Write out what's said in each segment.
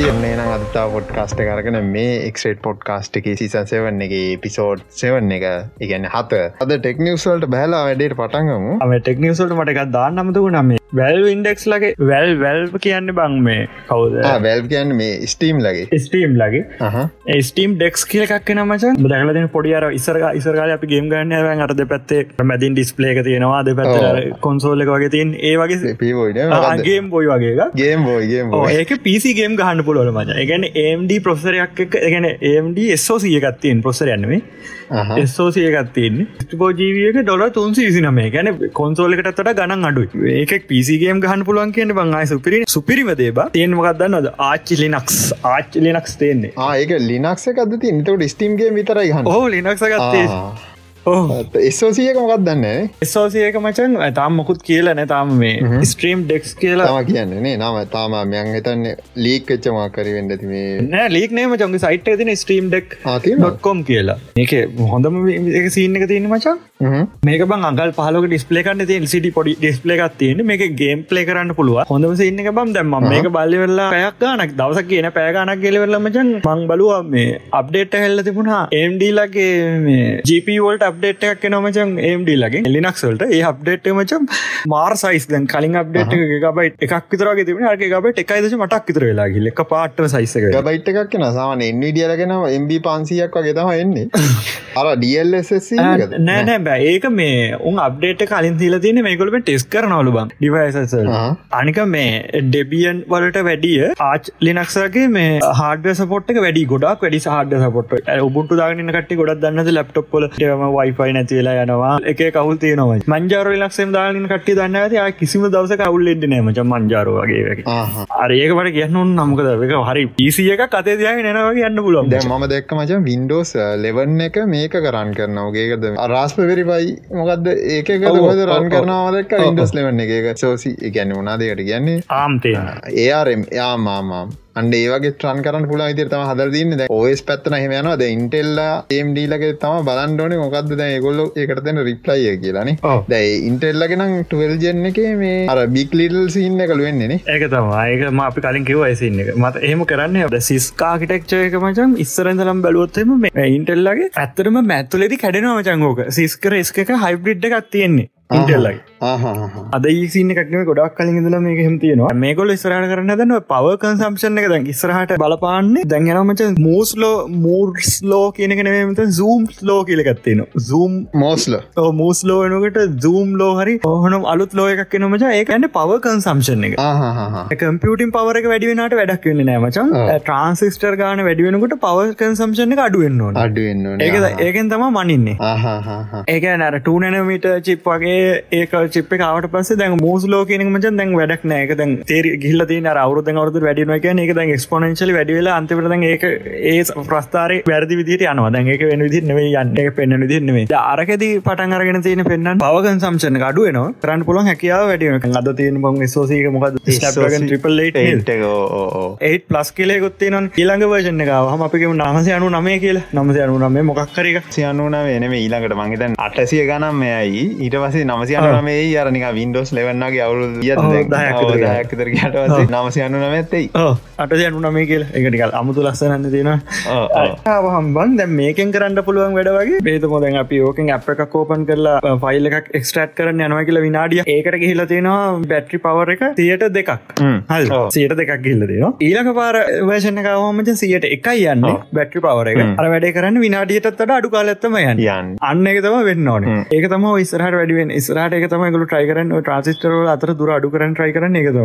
කොහොඳ කට්ටිය එන්නේ නම් අදතා පොඩ්කාස්ට කරගෙන මේ එක්ට පොඩ්කාස්ට් එක සිසන්සෙවන්න එක පිසෝඩ් සෙවන්න එක ඉගැන්න හත. අද ටෙක්නිවස්වල්ට බැලා වැඩට පටන්ගමු අම ටෙක්නිවසල්ට මටකක් දාන්න අමතක නම වැල් ඉන්ඩෙක්ස් ලගේ වැල් වැල් කියන්න බං මේ කවුද? වැල් කියන්න මේ ස්ටීම් ලගේ ස්ටීම් ලගේ ස්ටීම් ඩෙක්ස් කියල එකක් නමච දහලන පොඩියර ඉසර ඉසරකාල අපි ගේම් ගන්න අරද පැත්තේ මැදින් ඩිස්පලේක තියෙනවා. දෙ පැත් කොන්සෝල්ල වගේ තින් ඒ වගේ පීවෝයිඩගේම් බොයි වගේ ගේම් බෝයිගේම් ඒක පිසිගේම් ගහන්න පුලොල මච එකන AMD ප්‍රොසරයක් එක එකන AMD ස්ෝසිය එකත්තියෙන් ප්‍රොසර යන්නේ ස්ෝසිය එකත්තින් පෝජීවියක ඩොල තුන්සි විසිනමේ. ගැන කොන්සෝලකටත් ගණන් අඩු ඒක පිසිගේම් ගහන්න පුළුවන් කියන බංයි සුපිරි සුපිරිමදේ බ. තියෙන් මොකක්දන්නද ආච්චි ලිනක්ස්. ආච්චි ලිනක්ස් තේන්නේ ඒක ලිනක්ස එකද තින්තට ස්ටීම්ගේ විතරයි හෝ ලිනක්ස ගත්තේ එස්සෝසියක මොකක් දන්න? එස්සෝසියක මචන් තාම් මොකුත් කියල නැතාම මේ ස්ට්‍රීම් ඩෙක්ස් කියලා. කියන්නේ නම තාම මයන් හිතන්න ලීක් එච්චමා කරිවෙන්න ඇති මේ. නෑ ලීක් නේම චොගේ සයිට් තින ස්ට්‍රීම් ඩෙක් ොට්කොම් කියලා. ඒක හොඳම එක සිීන්න එක තියන්න මචන් මේක බං අගල් පහලක ඩිස්පලේකන්න තිය සිටි පොඩි ඩිස්පලේකක් තියෙන මේක ගේම් පලේ කරන්න පුළුව හොඳම එක බම් දැම මේක බල්ලවෙල්ලා පැයක් ගනක් දවසක් කියන පෑගනක් ගෙලවෙල්ල මචන් මං බලුව මේ අප්ඩේට් හැල්ල තිබුණා. එම්ඩීලගේ මේ ජීපවල්ට අප්ඩේට් එකක් නොමචන් ඒම්ඩ ලගේ ලිනක්සල්ට ඒ අප්ඩේට් මචම් මාර් සයිස් දැන් කලින් අප්ඩේට් ගබයි එකක් විතරගේ තිබෙන අර්ග ගබට එකයිදශ මටක් විතර වෙලා ලෙක් පාට සයිසක ගබයිට් එකක් නසාමන එන්විඩියලගෙන එම්බ පන්සියක් වගේ තම එන්නේ. අර ඩල්ස් නෑනෑ ඒක මේ උන් අප්ඩේට කලින් තිල තින මේකොලම ටෙස් කරනවලු බං. ඩිවයිසල් අනික මේ ඩෙබියන් වලට වැඩිය ආච් ලිනක්සගේ මේ හාඩ සපොට් වැඩි ගොඩක් වැඩි හාඩ සපොට් ඔබුන්ට දාගන්න කට ගොඩක් දන්නද ලප්ටොප්පල වයිෆයි නැතිවෙලා යනවා. එක කවුල් තියනවා. මංජාර ලක්ෂම් දාලින් කට්ටි දන්න ඇති කිසිම දවස කවුල්ලෙද නෑමච මංජාර වගේ අරඒකට කියන්න නම්කද එක හරි පිසිය එක කතේ දයාග නනවගේ යන්න පුලොන් ම දෙක්ක මච වින්ඩෝස් ලෙවන්න එක මේක කරන්න කරනවගේකද රාස්ප වෙරිපයි මොකක්ද ඒක ගොද රන් කරනවාදක් ඉන්ඩස් ලෙවන්න එක සෝසි ගැන්න වනාදකට කියන්නේ ආම්තය ඒරම් යාමාමාම් අන්ඩ ඒවගේ ට්‍රන් කරන්න පුලා ඉතිර තම හදර දන්න ඔස් පැත්තන හෙමයනවා ද ඉන්ටෙල්ලා ඒම්ඩීලගේ තම බලන්ඩෝන මොකක්ද දැ ගොල්ල එකටන රිප්ලයිය කියලානේ දැයි ඉන්ටෙල්ලගෙනම් ටවල් ජෙන්න එක මේ අර බික්ලිටල් සින්න කළුවෙන්නේ ඒක තම ඒක අපි කලින් කිව ඇසින්න එක. මත එහෙම කරන්න ද සිස්කාකිටෙක්චය එක මචන් ඉස්සරඳලම් බැලුවොත්තම මේ ඉන්ටෙල්ලගේ ඇත්තරම මැත්තුලෙදි කැඩෙනවා මචංගෝක සිස්කර එක හයිබ්‍රිඩ් එකක් තියෙන්නේ ඉන්ටෙල්ලගේ අද ඒසින එකක්න ගොඩක් කලින් ඉදල මේක හෙමතියනවා මේකොල ස්රට කරන්න දන්න පව කන්සම්ෂන් එක දැන් ඉස්රහට බලපාන්නේ. දැන්ගෙනමච මූස්ලෝ මූර්ස් ලෝ කියනක නමත සූම් ලෝ කියලකත්තින සූම් මෝස්ල මූස් ලෝනකට සූම් ලෝ හරි ඔහනම් අලුත් ලෝ එකක් නමච ඒකන්න පව කන්සම්ෂන් එක. කම්පියටින් පවරක වැඩිවෙනට වැඩක් වෙන්න නෑමචන් ට්‍රන්සිස්ටර් ගාන වැඩිවෙනකට පව කන්සම්ෂන් එක අඩුවෙන්න්න අඩුවෙන්න ඒක ඒකෙන් තම මනින්නේ. ඒක නර ටනමට චිප් වගේ ඒක චිප් කාවට පස දැන් මූස්ලෝ කියන මචන් දැන් වැඩක් නෑක දැන් තේර ගිල්ල තින අවරුද අවරුද වැඩින එක ඒක දැන් එක්ස්පොනන්ශල වැඩිවෙලා අන්තිවට දැන් ඒක ඒ ප්‍රස්ථාරය වැරදි විදිට යනවා. දැන් ඒක වෙන විදි නෙවේ යන්න. එක පෙන්න්න විදින්නේ අරකද පටන් අරගෙන තියෙන පෙන්න්න පවගන් සම්චන අඩුවන කරන්න පුළන් හැකියාව වැඩියන අද තියෙන බං සෝසීක මොකද ඒත් ප්ලස් කියලේ ගොත්තේ නම් ඊළඟ වර්ෂණ එක හම අපික නමස යනු නමේ කියල. නමස යනු නමේ මොක්කරක සියනුන වෙනම ඊළඟට මංහිතන් අටසිය ගනම් මෙයයි. ඊට පසේ නමසි අනුනමේ අරනික වින්ඩෝස් ලෙවන්නගේ අවුරු දයක්තර ට නමසි අනු නමැත්තයි අට යනු නමේ කියල. එකටිකල් අමුතු ලස්සනන්න තියෙන හම්බන්. දැ මේකෙන් කරන්න පුළුවන් වැඩ වගේ. බේතම දැන් අපි ඕකෙන් අප එකක් කෝපන් කරලා ෆයිල් එකක් එක්ස්ට්‍රට් කරන්න යනවා කියලා විනාඩිය ඒකට ගහිල තියෙනවා බැට්‍රි පවර එක තියට දෙකක්. හල් සියට දෙකක් ගිල්ල දෙනවා ඊලක පාර වේෂණ කවමච සියට එකයි යන්න බැට්‍රි පවර එක. අර වැඩ කරන්න විනාඩියටත් අඩු කාලත්තම යන් අන්න එක තම වෙන්න ඕන. ඒක තම ඉස්රහට වැඩුවෙන් ඉස්රහට එක තමයිගලු ට්‍රයිකරන ට්‍රන්සිස්ටරල අතර දුර අඩු කරන ට්‍රයි කරන එකද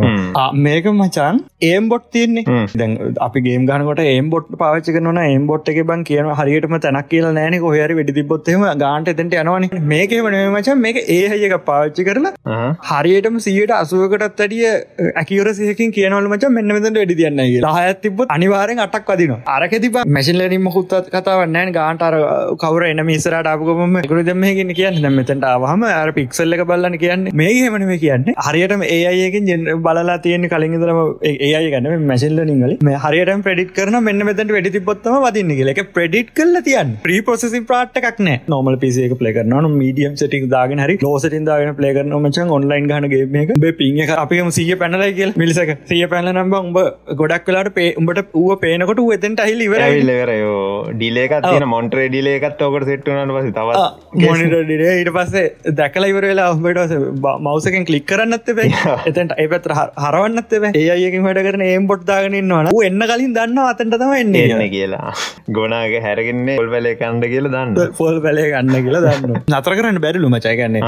මේක මචන් ඒම් බොට් තියන්නේ දැන් අපි ගේ ගනකට ඒම් බොට් පාච්ච කරන ඒම් බොට් එක බන් කියන හරියටම තැනක් කියල නෑන. හොහර වැඩි තිබොත්ම ගාන්ට එතට යනවන. මේක වන මචන්. මේක ඒහයක පාච්චි කරලා හරියටම සියට අසුවකටත් අඩිය ඇකිවරසයකින් කියනවල මච මෙන්න මෙතට වැඩි තියන්න හයත් තිබ අනිවාරෙන් අටක් වදින අරක තිබ මැසිල්ලනින් මොකුත් කතාවන්නෑ ගාන්ටර කවර එන මිසරට අපකම ගුරු දෙමයගෙන කියන්න. මෙතට ආවහම අර පික්සල්ල එක බලන්න ගන්න කියන්න? මේ හෙමනම කියන්න. හරියටම ඒ අයකින් ජෙන් බලලා තියෙන කලින් දරම ඒ අය ගන්න මැසිල්ල නිගල මේ හරියට ප්‍රඩිට කරන මෙන්න මෙතට වැඩි තිබොත්තම වදින්න එක ප්‍රඩිට් කල තියන් ප්‍රපෝසි ප්‍රාට් එකක් නෑ. නොමල් පිසික පලේකරන මීඩියම් සටි දාගෙන හරි ලෝසටින් දාගෙන පලේකරන මචන් ඔන්ලයින් ගනගේ බේ පිං අපිම සිය පැනලයි කියල. මිලිසක සිය පැල නම්බ උඹ ගොඩක් කලාට පේ උඹට ඌ පේනකොට එතෙන්ට හිල් ඉවර ඉලවරයෝ ඩිලේකත් තියෙන මොන්ට්‍රේ ඩිලේකත් ඕකට සෙට්ටුනට පස තව මොනිට ඩිරේ ඊට පස්සේ දැකල ඉවර වෙලා ඔබට මවසකෙන් කලික් කරන්නත් බේ එතැන්ට ඒ පැත්‍ර හරවන්නත් බේ ඒ අයකින් වැඩ කරන ඒම් පොට් දාගෙනන්නවන එන්න කලින් දන්න අතට තම එන්නේ එන්න කියලා. ගොනාගේ හැරගෙන්නේ පොල් වැලේ කණ්ඩ කියල දන්න පොල් වැලේ ගන්න කියලා දන්න නතර කරන්න බැරිලු මචයිගන්නේ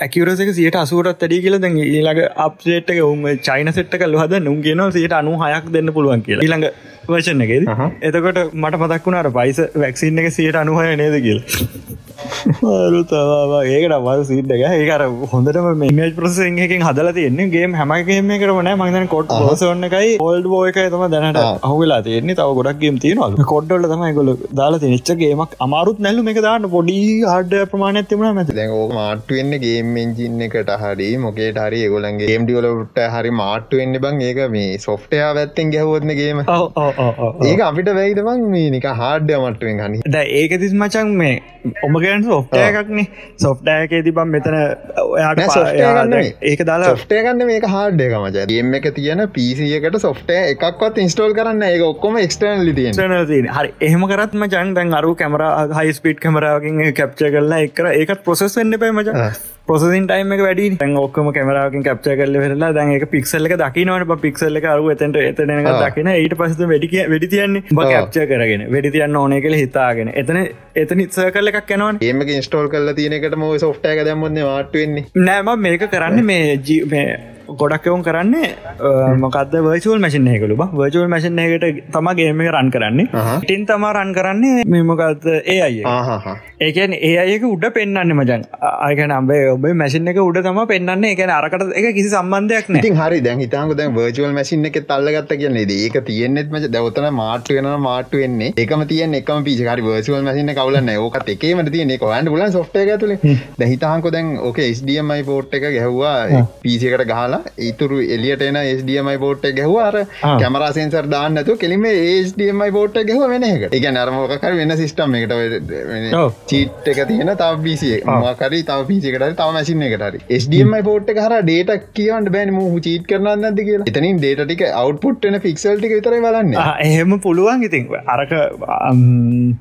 ඇකිවරසක සියට අසුරත් තඩි කියල දැ ඊළඟ අප්සේට්ක උම චයින සෙට්ක හද නුම් කියන සියට අනු හයක් දෙන්න පුළුවන් කියලා. ඊළඟ වචන එකෙද. එතකොට මට මතක් වුණට පයිස වැක්සින් එක සියට අනුහය නේද කියල. මාරු තවා ඒකට මල් සිීට්ක ඒකර හොඳටම මේ ප්‍රසෙන් එකින් හදල තියන්නේ. ගේ හැමගේම කරන මගන කොට් සන්න එකයි ඔල්ඩ බෝයක තම දැනට අහුවෙලා තියන්නේ. තව ගොඩක්ගේම තියෙනවා කොඩ්ඩල තමයි ගොල දාලා නිච්චගේමක් අමාරුත් නැල්ලු. එක දාන්න පොඩි හඩ ප්‍රමාණයක් තිබුණ මැති ඕක මාට්ටුවෙන්න ගේම් එන්ජින්න එකට හරි මොකේට හරි ගොලන්ගේ ගේම් ඩියලට හරි මාට්ටුවෙන්න බං. ඒක මේ සොෆ්ටයා වැත්තෙන් ගැහවත්නගේම ඒක අපිට වැයිදබං මේ නික හාඩ්‍ය මට්ටුවෙන් හනි ද ඒක තිස් මචන් මේ ඔමගන් සොෆ්ටය එකක්නේ සොෆ්ටයක තිබම් මෙතන ඔයාට ඒක දාලා සොෆ්ටය ගන්න මේක හාඩ්ඩයක මච ගේම් එක තියෙන පිසියකට සොෆ්ටය එකක්වත් ඉන්ස්ටෝල් කරන්න ඒ ඔක්කොම එක්ස්ටර්න් ලිතිය හරි එහෙම කරත්ම ජන් දැන් අරු කැමර හයි ස්පීට් කමරාවකින් කැප්ච කරලා එක ඒකත් ප්‍රොසෙස් වෙන්න පේ මච. පොසින් ටයිම එක වැඩි තැන් ඔක්කම කැමරාවකින් කප්ච කල්ල වෙලා දැන් එක පික්සල්ල එක දකිනවට පික්සල්ල එක අරු එතට එතන දකින ඊට පස වැඩි වැඩි තියන්නේ. කප්ච කරගෙන. වැඩි තියන්න ඕන කළ හිතාගෙන. එතන එතන ඉත්ස කල්ල එකක් යනවා ඒමක ඉස්ටෝල් කල්ල තියනකට ම සොෆ්ටය දම්මන්න වාටුවෙන්නේ නෑම මේක කරන්න මේ ජී ගොඩක් එවුන් කරන්නේ මොකද වර්චුවල් මසින් එකකළු වර්චුවල් මසින් එකට තම ගේම රන් කරන්නේ. ටින් තම රන් කරන්නේ මෙමකත් ඒ අය ඒකන් ඒ අයක උඩ පෙන්න්න මජන් අයක නම්බේ ඔබ මැසින් එක උඩ තම පෙන්න්න එක අරකට එක කිසි සම්බන්ධයක් න. හරි දැන් හිතාක දැන් වර්චුවල් මසින් එක තල්ලගත්ත කියන්නේ ඒක තියෙන්නෙත් මච. දවතන මාට්ු වෙන මාට්ු වෙන්නේ. එකම තියන එකම පිචකාරි වර්චුවල් මසින්න කවලන්න ඕකත් එකේම තියනෙ කොහන්න පුලන් සොට් ඇතුල. දැහිතාහක දැන් ඕක ස්ඩමයි පෝට් එක ගැහ්වා පිසිකට ගහලා ඉතුරු එලියට එන ස්ඩමයි පෝට් ගැහවාර කැමරසෙන්සර් දාන්නතු කෙලිම ස්ඩමයි පෝට් ගැහ වෙනක එක නරමෝකර වෙන සිිස්ටම් එකට චීට් එක තියෙන තව පිසිය මකරි තව පිසිකට තව මැසින්න එකටරි ස්ඩමයි පෝට් හර ඩේට කියවට බැන. මහ චීට් කරන්න ඇද කිය එතනින් ඩේටික අවට්පුට්න ෆික්සල්ටික විතර බලන්න. එහෙම පුළුවන් ඉතින්. අරක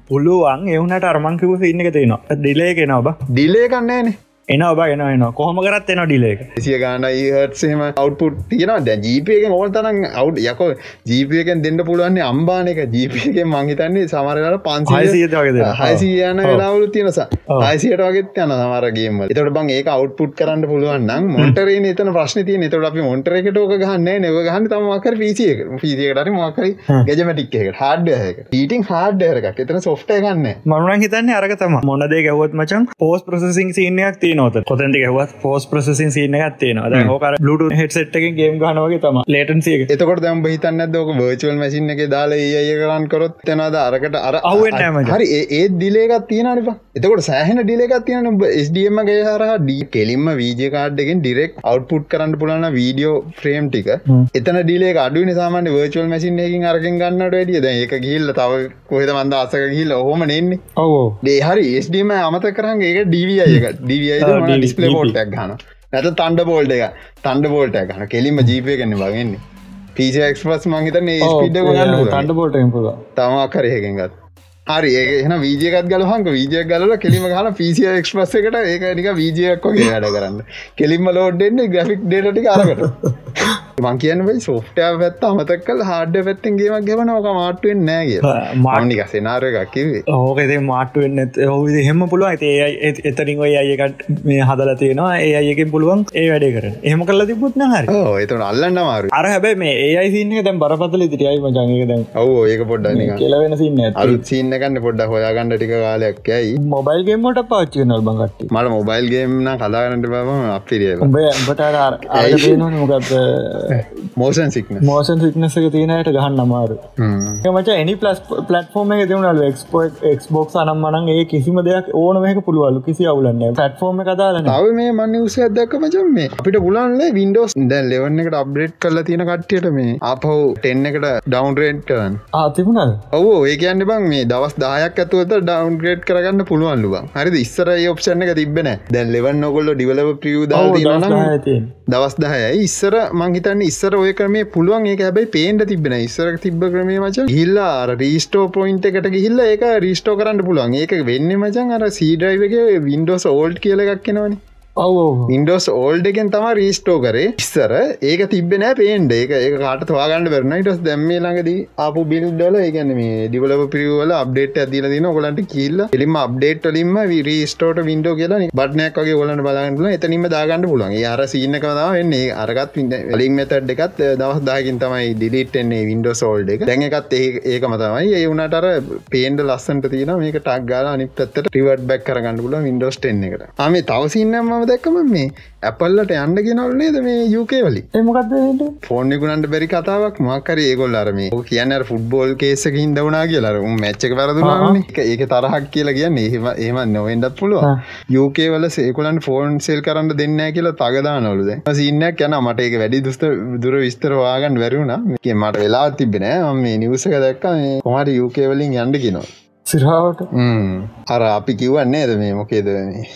පුළුවන්. එවුනට අරමංකිව ඉන්න එක තියෙනවා. ඩිලේ කෙනවා ඩිලේ කන්නේනේ එන ඔබ ගෙන එන කොහොම කරත් එන ඩිලේක සිය ගානයි හටසේම අවට්පුට් තියෙනවා. දැ ජීපයකෙන් ඕල් තරන් අව් යක. ජීපයකෙන් දෙන්න පුළුවන්නේ අම්බානක ජීපයකෙන් මංහිතන්නේ සමරට පන්සිය හයිසියන වෙලාවලු තියෙනසා හයිසියට වගෙත් යන සමරගේම එතට බං ඒක අවට්පුට් කරන්න පුළුවන්න්න මොටරේ එතන ප්‍රශ්න තිය එතට අපි මොටරෙකට ඕක ගහන්න නව ගහන්න තමක්කර පිසියක පිසියකට මකරි ගැජමටික් එක හාඩ්යක ඊටින් හාඩ්ඩයරක් එතන සොෆ්ටය ගන්න මරුවන් හිතන්නේ අරක තම මොනදේ ගැවොත් මචන් පෝස් ප්‍රසසිං සිීනයක් තිය නොත කොතැති හවත් පෝස් ප්‍රසසින් සින්න ගත්තේ ද හෝකර ලුට හෙට්සෙට්කින් ගේම් ගනවගේ තම ලේටන්සිය එතකොට දැම් හිතන්න දෝක වර්චුවල් මසින් එක දාලා ඒ කරන් කරොත් තෙනද අරකට අර අවුවන්නම හරි ඒ දිලේගත් තියෙනනිපා එතකොට සෑහන ඩිලේගත් තියන ස්ඩම ගේ හර ඩී කෙලින්ම වීජ කාඩ්ඩකින් ඩිරෙක් අවට්පුට් කරන්න පුලන වීඩියෝ ෆ්‍රේම් ටික. එතන ඩිලේ අඩු නිසාමට වර්චුවල් මසින් එකින් අරගෙන් ගන්නට වැඩිය. දැ එක ගිල්ල තව කොහෙද මන්ද අසක ගිල්ල හොම නෙන්නේ ඔවෝ. දේ හරි ස්ඩම අමත කරන්න ඒක ඩිවිය එක. ඩිවිය ඩිස්පලේ බෝල්ටක් ගන නැත තන්ඩ බෝල්ට එක තන්ඩ බෝල්ට ගන කෙලින්ම ජීපය කන්න වගන්නේ පික්ස්පස් මංහිතන ස්පිඩ තන්ඩ බෝල්ට තමා කරයකින් ගත් හරි ඒන වීජයකත් ගලහංක වීජය ගල කෙලිම හල පිසිය එක්ස්පස් එකට ඒක නික වීජයක් වගේ වැඩ කරන්න. කෙලින්ම ලෝඩ්ඩෙන්නේ ග්‍රෆික් ඩේටි අරකට මං කියනයි සෝෆ්ටය පැත් අමතක් කල් හාඩ පැත්තෙන්ගේමක් ගෙවන ඕක මාටුවෙන් නෑගේ මානික සෙනාර එකක් කිවේ ඕකෙද මාටුවෙන් හොද හෙම පුළුව ඒ එතරින් ඔය අයකට මේ හදල තියෙනවා. ඒ අයකින් පුළුවන් ඒ වැඩේ කරන එහම කල්ල තිබුත් හරි. එතන අල්ලන්න මාරු අර හැබැ මේ ඒ සින්න දැම් බරපතල තිරයයි මජංගක දැන් ඔව ඒක පොඩ්ඩ කියලවෙන සින්න අලුත් සින්නකන්න පොඩ්ඩ හොයාගන්නට ටික කාලයක් ඇයි මොබයිල්ගේමට පාච්චි නල් බඟට මට මොබයිල්ගේම්න කදාගන්නට බම අපිරිය උඹ උඹට මොකක්ද මෝෂන් සික්න මෝෂන් සික්නස එක තියෙනයට ගහන්න අමාරු මච එනි පලස් පලටෆෝර්ම එක තිවුණලු එක්ස්පෝ එක්ස්බෝක් අනම් මනන් ඒ කිසිම දෙයක් ඕන මේක පුළුවලු කිසි අවුලන්න පටෆෝර්ම කතාලන තව මේ මන්න උස ඇදක්ක මචන් මේ අපිට පුලන්ල වින්ඩෝස් දැ ලෙවන්න එකට අප්ඩේට් කරලා තියෙන කට්ටියට මේ අපහු ටෙන්න එකට ඩවන්රේට් කරන්න. ආතිබුණල් ඔවෝ ඒ කියන්න බං මේ දවස් දායක් ඇතුවත ඩවන්ග්‍රේඩ් කරගන්න පුළුවන්ලු බං. හරි ඉස්සර ඔප්ෂණ එක තිබෙන දැන් ලෙවන් නොකොල්ල ඩිවලව ප්‍රියූ දවස් දහයයි. ඉස්සර මංහිතන්න ඉස්සර ඔය කරමේ පුළුවන් ඒ හැබයි පේන්ට තිබෙන. ඉස්සර තිබ ක්‍රමේ මච හිල්ලා රීස්ටෝ පොයින්ට එකට ගිහිල්ල ඒක රීස්ටෝ කරන්න පුළුවන්. ඒක වෙන්න මචන් අර සීඩයිවගේ වින්ඩෝස් ඕල්ඩ් කියල එකක් කෙනවනේ ඉන්ඩෝස් ඕල්ඩ එකෙන් තම රීස්ටෝ කරේ. ඉස්සර ඒක තිබෙන පේන්ඩ ඒක ඒ කාට වාගන්න වෙරනයිටස් දැම්මේ ළඟදී අපපු බිල්ඩල ඒගැන මේ ඩිවල පිරිවල අප්ඩේට් ඇදිල දින ඔලන්ට කියල්ල එලිම අප්ඩේට් ලින්ම රීස්ටෝට වින්ඩෝ කියලා බටනයක් වගේ ඔලන්න බලගන්නල එතනින්ම දාගන්න පුලන් අර සින්න කතා වෙන්නේ. අරගත් ලින් මෙතඩ් එකත් දවස් දාකින් තමයි ඩිලිට්න්නේ වින්ඩෝ සෝල්ඩ එක. දැන් එකත් ඒක මතමයි ඒ වුණටර පේන්ඩ ලස්සන්ට තියන මේක ටක් ගාල අනි පත්තට ටිවට බැක් කරගන්න පුල වින්ඩෝස් ටෙන්න එකට. අම තවසින්නම මම දැක්කම මේ ඇපල්ලට යන්න ගෙනවල්නේද මේ යුකේ වලි එමකක්ද ෆෝර්නෙකුණන්ට බැරි කතාවක්. මක්කර ඒගොල් අරම කියන්න ෆුට්බෝල් කේසක හිදවනා කියලා. මච්චක වැරදුනාන ඒක තරහක් කියලා කියන්න. ඒම ඒම නොවෙන්ඩත් පුළුව යුකේ වල සේකුලන් ෆෝන් සෙල් කරන්න දෙන්න කියලා තගදා නොලුද සින්නක් යන මට ඒක වැඩි දුස්ත දුර විස්තරවාගන්න වැරුණ මට වෙලා තිබෙන මේ නිවසක දැක්ක. කොමට යුකේ වලින් යන්න ගෙනවා සිරාවට? අර අපි කිවන්නේ ඇද මේ මොකේද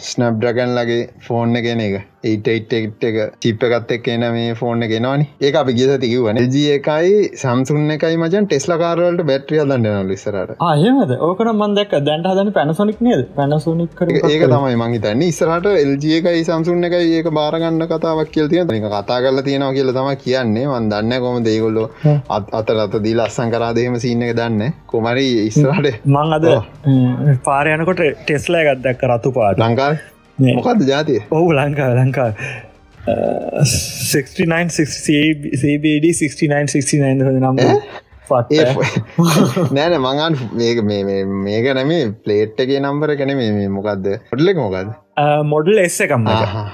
ස්නබ් ඩ්‍රගන් ලගේ ෆෝර්න්න කෙන එක ඒටයිට් එක චිප්ප එකත් එක් එන මේ ෆෝර්න ගෙනවානි ඒ අපි ගිය තිකිවන ජ එකයි සම්සුන්න එකයි මචන් ටෙස්ල කාරවලට බැට්‍රිය දන්න ලිස්සරට ආයමද ඕකන මන්දක් දැන්ට හදන පැනසොනික් නේද? පැනසොනික් ඒක තමයි මහිතන්න ඉස්සරට එල්ජිය එකයි සම්සුන්න එකයි ඒක බාරගන්න කතාවක් කියල් තිය එක කතා කරල තියෙනවා කියල තම කියන්නේ. මන් දන්න කොම දේගොල්ලො අත අත දී ලස්සන් කරාදේම සින්න එක දන්න කොමරි ඉස්සරට මං අද පාරයනකොට ටෙස්ලා ගත්දැක් රතු පාට. ලංකා මොකක්ද ජාතිය? ඔහු ලංකා ලංකා 69 69 නම් නෑන මඟන් මේක නැමේ පලේට් එකේ නම්බර කැන මේ මොකක්ද ොඩලෙක් මොකක්ද මොඩල් එස්ස එකම්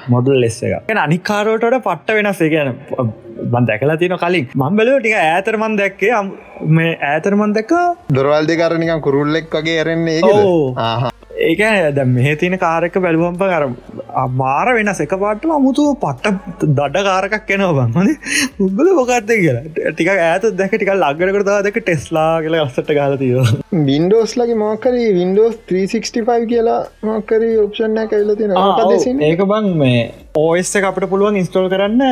මොඩල් එස්ස එක අනිකාරෝටට පට්ට වෙනස්. ගැන බන් දැකලා තියෙන කලින්. මංබලෝ ටික ඇතරමන් දැක්කේ. මේ ඇතරමන් දැක්ක දොරවල් දෙකරනිකම් කුරුල්ලෙක් වගේ ඇරෙන්නේ ඒක ද මේ තියන කාරක බැලුවම්ප කර අමාර වෙන සෙක පාට්ට අමුතුව පට්ට දඩ කාරකක් කෙනවා බංහන උබල මොකක්ද කියලා. ටික ඇත දැක ටික ලගරකරතා දෙක ටෙස්ලා කියල අස්සට ගල තිය වින්ඩෝස් ලගේ මක්කරී වින්ඩෝස් 365 කියලා මක්කරී ඔප්ෂන් ඇකල්ල තින ඒක බං මේ ඕස් අපට පුළුවන් ඉස්ටෝල් කරන්න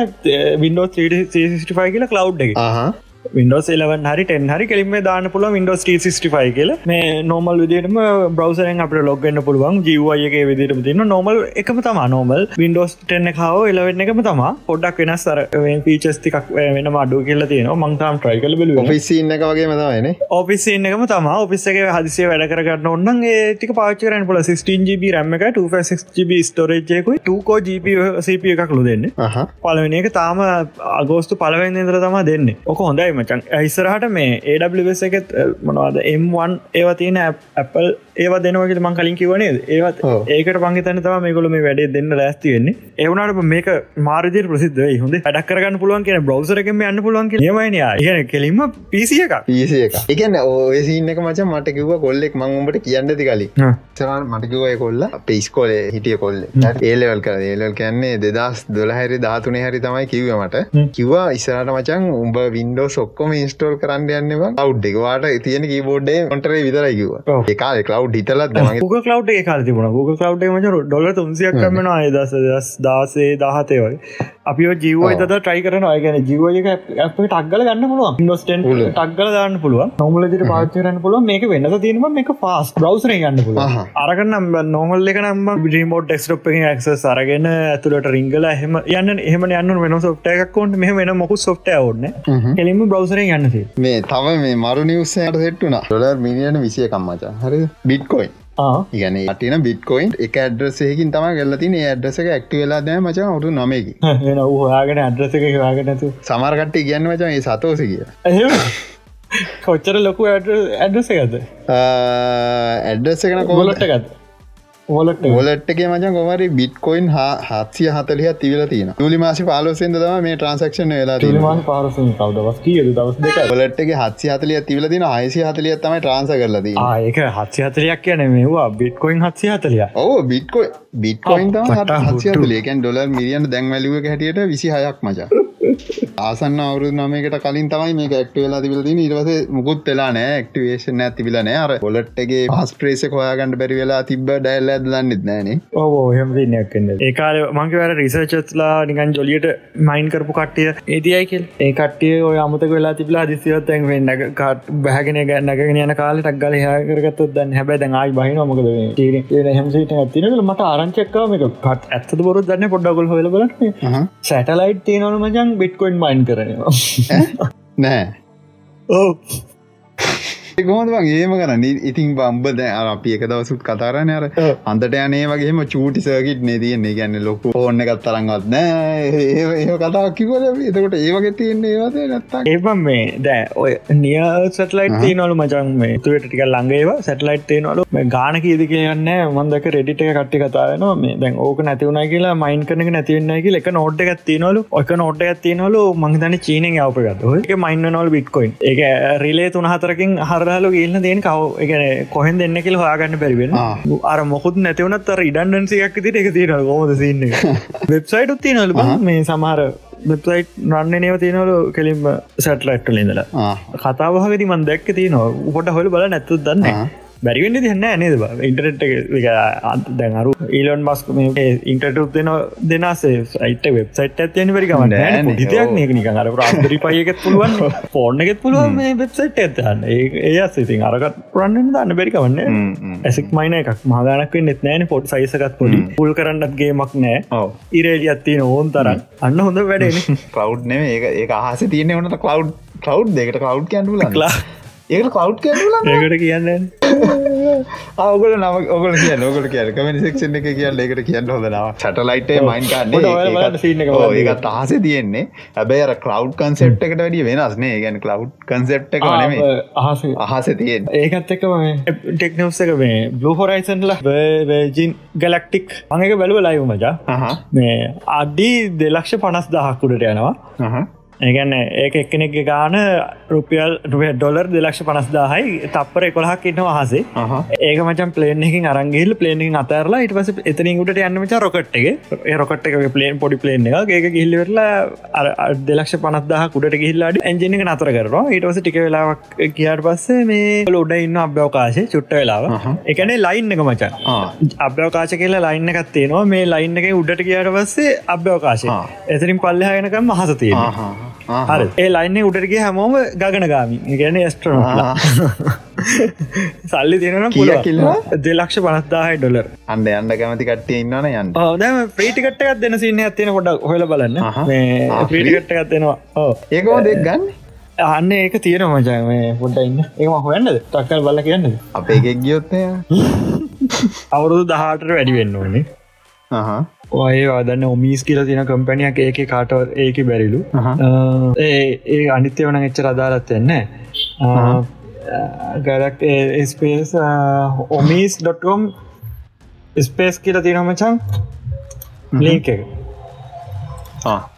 වින්ඩෝ 365 කියලා කලව් එක විඩෝස් එලවන් හරි ටෙන් හරි කෙලිම දාන පුල විඩෝස් 65 කියල. මේ නෝමල් විදිටම බ්‍රවසරෙන් අප ලොගන්න පුළුවන්. ජීවයගේ විදිරම තින්න නොමල් එකම තම නෝමල් වින්ඩෝස් ටෙන්න කාව එලවෙන්න එකම තම. පොඩ්ඩක් වෙනස් සර පීචස්තිකක් වෙන අඩු කියල තියෙන මංතාම් ට්‍රයි කල බල ෆිසින්න එක වගේ මතවන ඔෆිසින්න එකම තම. ඔෆිස්සගේ හදිසේ වැඩ කරන්න ඔන්න ඒටික පාචරන් පුල 16GB රැම එක 256GB ස්ටෝරේජයකුයි 2කෝ GP සප එකක් ලු දෙන්න පලවෙන එක තාම අගෝස්තු පලවෙන්න ඉදර තම දෙන්න. ඔක හොඳයි මචන් ඇයිස්සරහට මේ ඒඩස් එකත් මොනවාද M1 ඒව තියෙන Apple ඒව දෙනවගේ මං කලින් කිවනේ ඒවත් ඒකට පංගතන තම මේකොල මේ වැඩේ දෙන්න ලෑස්තිවෙන්නේ ඒවනට මේක මාරදිර ප්‍රසිද්ධ හොඳ. වැඩක් කරගන්න පුළුවන් කියන බ්‍රවසරකම යන්න පුළුවන් නියමයින ඉගෙන කෙලින්ම පිසිය එක පිසිය එක එකන්න ඔය සින්න එක මච මට කිව්ව කොල්ලෙක් මංඹට කියන්න ති කලින්. සරන් මටකිවය කොල්ල පිස්කොලේ හිටිය කොල්ල. ඒලවල් කර ඒලල් කියන්නේ දෙදස් දොලහැරි ධාතුනේ හරි තමයි කිව්වමට කිව්වා ඉස්සරට මචන් උඹ වින්ඩෝ සොක්කොම ඉස්ටෝල් කරන්න යන්නවා අවු් එකවාට තියෙන කීබෝඩ්ඩේ ඔොන්ටරේ විතරයිකිව ඒකාල කලව් හිතලත් ග කලව් කාල තිබුණ. ග කලව් මච ඩොල තුන්සියක් කරමන අයදස දස් දාසේ දාහතය වයි අපි ජීව ත ට්‍රයි කරන අයගැන ජීවක ටක්ගල ගන්න පුළුව නොස්ටන් ටක්ගල දාන්න පුළුව නොමලදිට පාචරන්න පුළුව මේක වෙන්න තිීම මේක පස් බ්‍රවසර ගන්න පුළුව අරගන්න නොමල් එක නම් රිමෝට් ෙක්ස්ටප් ක්ස සරගෙන ඇතුලට රිංගල හෙම යන්න එහම යන්න වෙන සොට්ටයක්කොන්ට මෙහ වෙන මොකු සොට්ට ඔන්න කෙලිම බ්‍රවසර ගන්නසේ මේ තම මේ මරු නිවසයට සෙට්ටුන ොලර් මිනිියන විසිය කම්මචා හරි බිට්කොයින් ඉගන අටින බිට්කොයින්් එක ඇඩ්‍රසයකින් තම ගල්ලතින ඇඩ්‍රසක ඇක්ට වෙලා දෑ මච අවුතු නොමකි හයාගෙන ඇඩ්‍රසක වාගෙනතු සමර්කට ඉගන්න මචා ඒ සතෝස කිය කොච්චර ලොකු ඇඩ්‍රස ඇද ඇඩ්‍රස එකන කොලට ගත් ඕලට ොලට්ගේ මචන් කොමරි බිට්කොයින් හත්සිය හතලිය තිවල තින තුලි මාසි පාලොසෙන්ද තම මේ ට්‍රන්සක්ෂන් වෙලා ලිමාන් පාරසින් කවදවස් කියද දවස් ොලට්ගේ හත්සි හතලිය තිවල තින අයිසි හතලිය තම ට්‍රන්ස කරලද ඒක හත්සි හතරයක් කියන මේවා බිට්කොයින් හත්සි හතලිය ඕ බිට්කොයි බිට්කොයින් තම පට්ටා හත්සියතුලේකැන් ඩොලර් මිලියන් දැන්වැලිුව හැටියට විසි හයක් මචා ආසන්න අවුරු නමකට කලින් තමයි මේ ක්ට වෙලා තිබල ති නිරවස මුකුත් වෙලා නෑ ක්ටවේෂන් ඇතිබිල නෑ අර ගොලට්ගේ පස් ප්‍රේස කොයාගන්නඩ බැරි වෙලා තිබ ඩැල්ල දන්නෙත් නෑන ඕ හෙමදිනයක් ඒකාල මංකවර රිසර්චත්ලා නිකන් ජොලියට මයින් කරපු කට්ටිය ඒතියයි කෙල් ඒ කට්ටිය ඔය අමතක වෙලා තිබලා දිසිවත් ඇන්වෙන් කට් බැගෙන ගන්නගෙන යන කාල ටක්ගල හයකරගත් දන්න හැබැ දැයි බහින මොකද තීර හමසිට ඇතිනට මට ආරංචක්කාව එක කත් ඇත්ත බොරු දන්න පොඩ්ඩගොල් හොල බලන්න. සැටලයිට් තියනවන මජන් බිට්කොයින් මයින් කරනවා නෑ ඕ කොහොඳ ඒම කරන්න? ඉතින් බම්බ දැ අපි එක දවසුත් කතාරන අර අන්තට යනේ වගේම චූටි සර්කිට් නේ තියන්නේ. ගැන්න ලොකු ඕන්න එකත් තරන්ගත් නෑ. ඒ කතා කිවල එතකොට ඒවගේ තියන්නේ ඒවද නැත්තා ඒබම් මේ දෑ ඔය නිය සටලයිට තියනවලු මචන් මේ තුවට ටික ලංගේවා සැටලයිට් තියනවලු. මේ ගාන කීද කියන්න මන්දක රෙඩිට එක කට්ටි කතායනවා මේ දැන් ඕක නැතිවුණ කියලා මයින් කරන නැතිවන්න කිය එක නෝට් එකත් තියනවලු. ඔක නෝට් එකත් තියනවලු. මංදන චීනෙන් අවපගත් එක මයින්න නොල් බිට්කොයින් එක රිලේ තුන හතරකින් හරහලු ගල්න්න දෙන කව එකන කොහෙන් දෙන්න කියල හයාගන්න පැරිවෙන අර මොකුත් නැතිවනත් අර ඉඩන්ඩන්සියක් තිට එක? තියෙන ගොමද සින්න වෙබ්සයිට් තියනල මේ සමහර වෙබ්සයිට් රන්න නව තියනවලු කෙලින්ම සැටලයිට්ට ලින්දලා කතාවහගති මන් දැක්ක තියනවා. උපට හොල බල නැත්තු දන්න බැරිවෙන්න තියන්න නේද? ඉන්ටරට් දැනරු ඊලොන් මස්ක ඉන්ටටුත් දෙන දෙනසේ සයිට වෙබ්සයිට් ඇතියන පරිකමන්න හිතයක් නක නික අර ප්‍රාන්තරි පයකත් පුළුවන් ෆෝර්න එකෙත් පුළුවන් මේ වෙබ්සයිට් ඇතන්න ඒ අසිතින් අරගත් ප්‍රන්නන්න දන්න බැරිකවන්න ඇසික් මයින එකක්. මාගනක් නෙත් නෑන පොට් සයිසකත් පොඩි පුල් කරන්නත්ගේ මක් නෑ. ඉරේජ අත්තින ඕන් තරන් අන්න හොඳ වැඩේ කව් නේ ඒ අහස තියන වනට කව් කව් දෙකට කව් කැන්ඩුල ඒක කව් කැඩුල ඒකට කියන්න අවගල නම ඔගල කිය නොගල කිය කමනි සක්ෂන් එක කියන්න එකට කියන්න හොදනවා සටලයිටේ මයින් ඒත් අහස තියෙන්නේ. අර කලව් කන්සෙප් එකට වැඩිය වෙනස්නේ ගැන කලව් කන්සෙප් එක නේ අහස. අහස තියෙන් ඒකත් එක ටෙක්නවස් එක මේ බ්ලු හොරයිසන්ල ජින් ගලක්ටික් අඟක බැලුව ලයිව මජා මේ අඩ්ඩි දෙලක්ෂ පනස් දහක්කුඩට යනවා ඒගැන්න ඒක එක්කෙනෙක් ගාන රුපියල් ඩොලර් දෙලක්ෂ පනස්දාහයි තපර එකොළහක් ඉන්න වහසේ ඒක මචන් පලේනකින් අරංගේල් පලේනිින් අතරලා ඉට පස එතනින් උට යන්නමච රොකට්ගේ රොකට් එක. පලේන් පොඩි පලේන් එක ඒක ගිල්ලවෙරලා දෙලක්ෂ පනස්දාහ කුඩට ගිල්ලාට ඇජිනක නතර කරවා ඉටවස ටික වෙලාවක් කියාට පස්සේ මේ ලොඩ ඉන්න අභ්‍යවකාශය චුට්ට වෙලාව එකනේ ලයින් එක මචන් අභ්‍යවකාශ කියලා ලයින්න එකත්තේනවා මේ ලයින්න එක උඩට කියාට පස්සේ අභ්‍යවකාශය. එතරින් පල්ලහගෙනකම් මහසතිය හරි. ඒ ලයින්නේ උඩටගේ හැමෝම ගගන ගාමි ගැන ස්ට්‍රන සල්ලි තියන පුල දෙලක්ෂ පනස්දාහයි ඩොලර්. අන්ඩ අන්ඩ කැමති කට්ටිය ඉන්නන යන්න. දැම ප්‍රීටිකට්ටකත් දෙන සින්න ඇතින කොට හොල බලන්න. ප්‍රීටිකට්ටකත් දෙෙනවා. ඒකෝ දෙක් ගන්න? අන්න ඒක තියෙන මචා. මේ පොඩ්ඩ ඉන්න. ඒම හොයන්නද? තක්කල් බල කියන්න. අපේ එකක් ගියොත්තය අවුරුදු දහට වැඩි වෙන්න ඕනේ ඔය වදන්න ඔමිස් කියල තින කම්පැනියක් ඒක කාට ඒක බැරිලු. ඒ ඒ අනිත්‍ය වන එච්චර අදාලත් එන්න ගලක් ස්පේස් ඔමිස්.කොම් ස්පේස් කියල තිනමචන් ලිංක එක.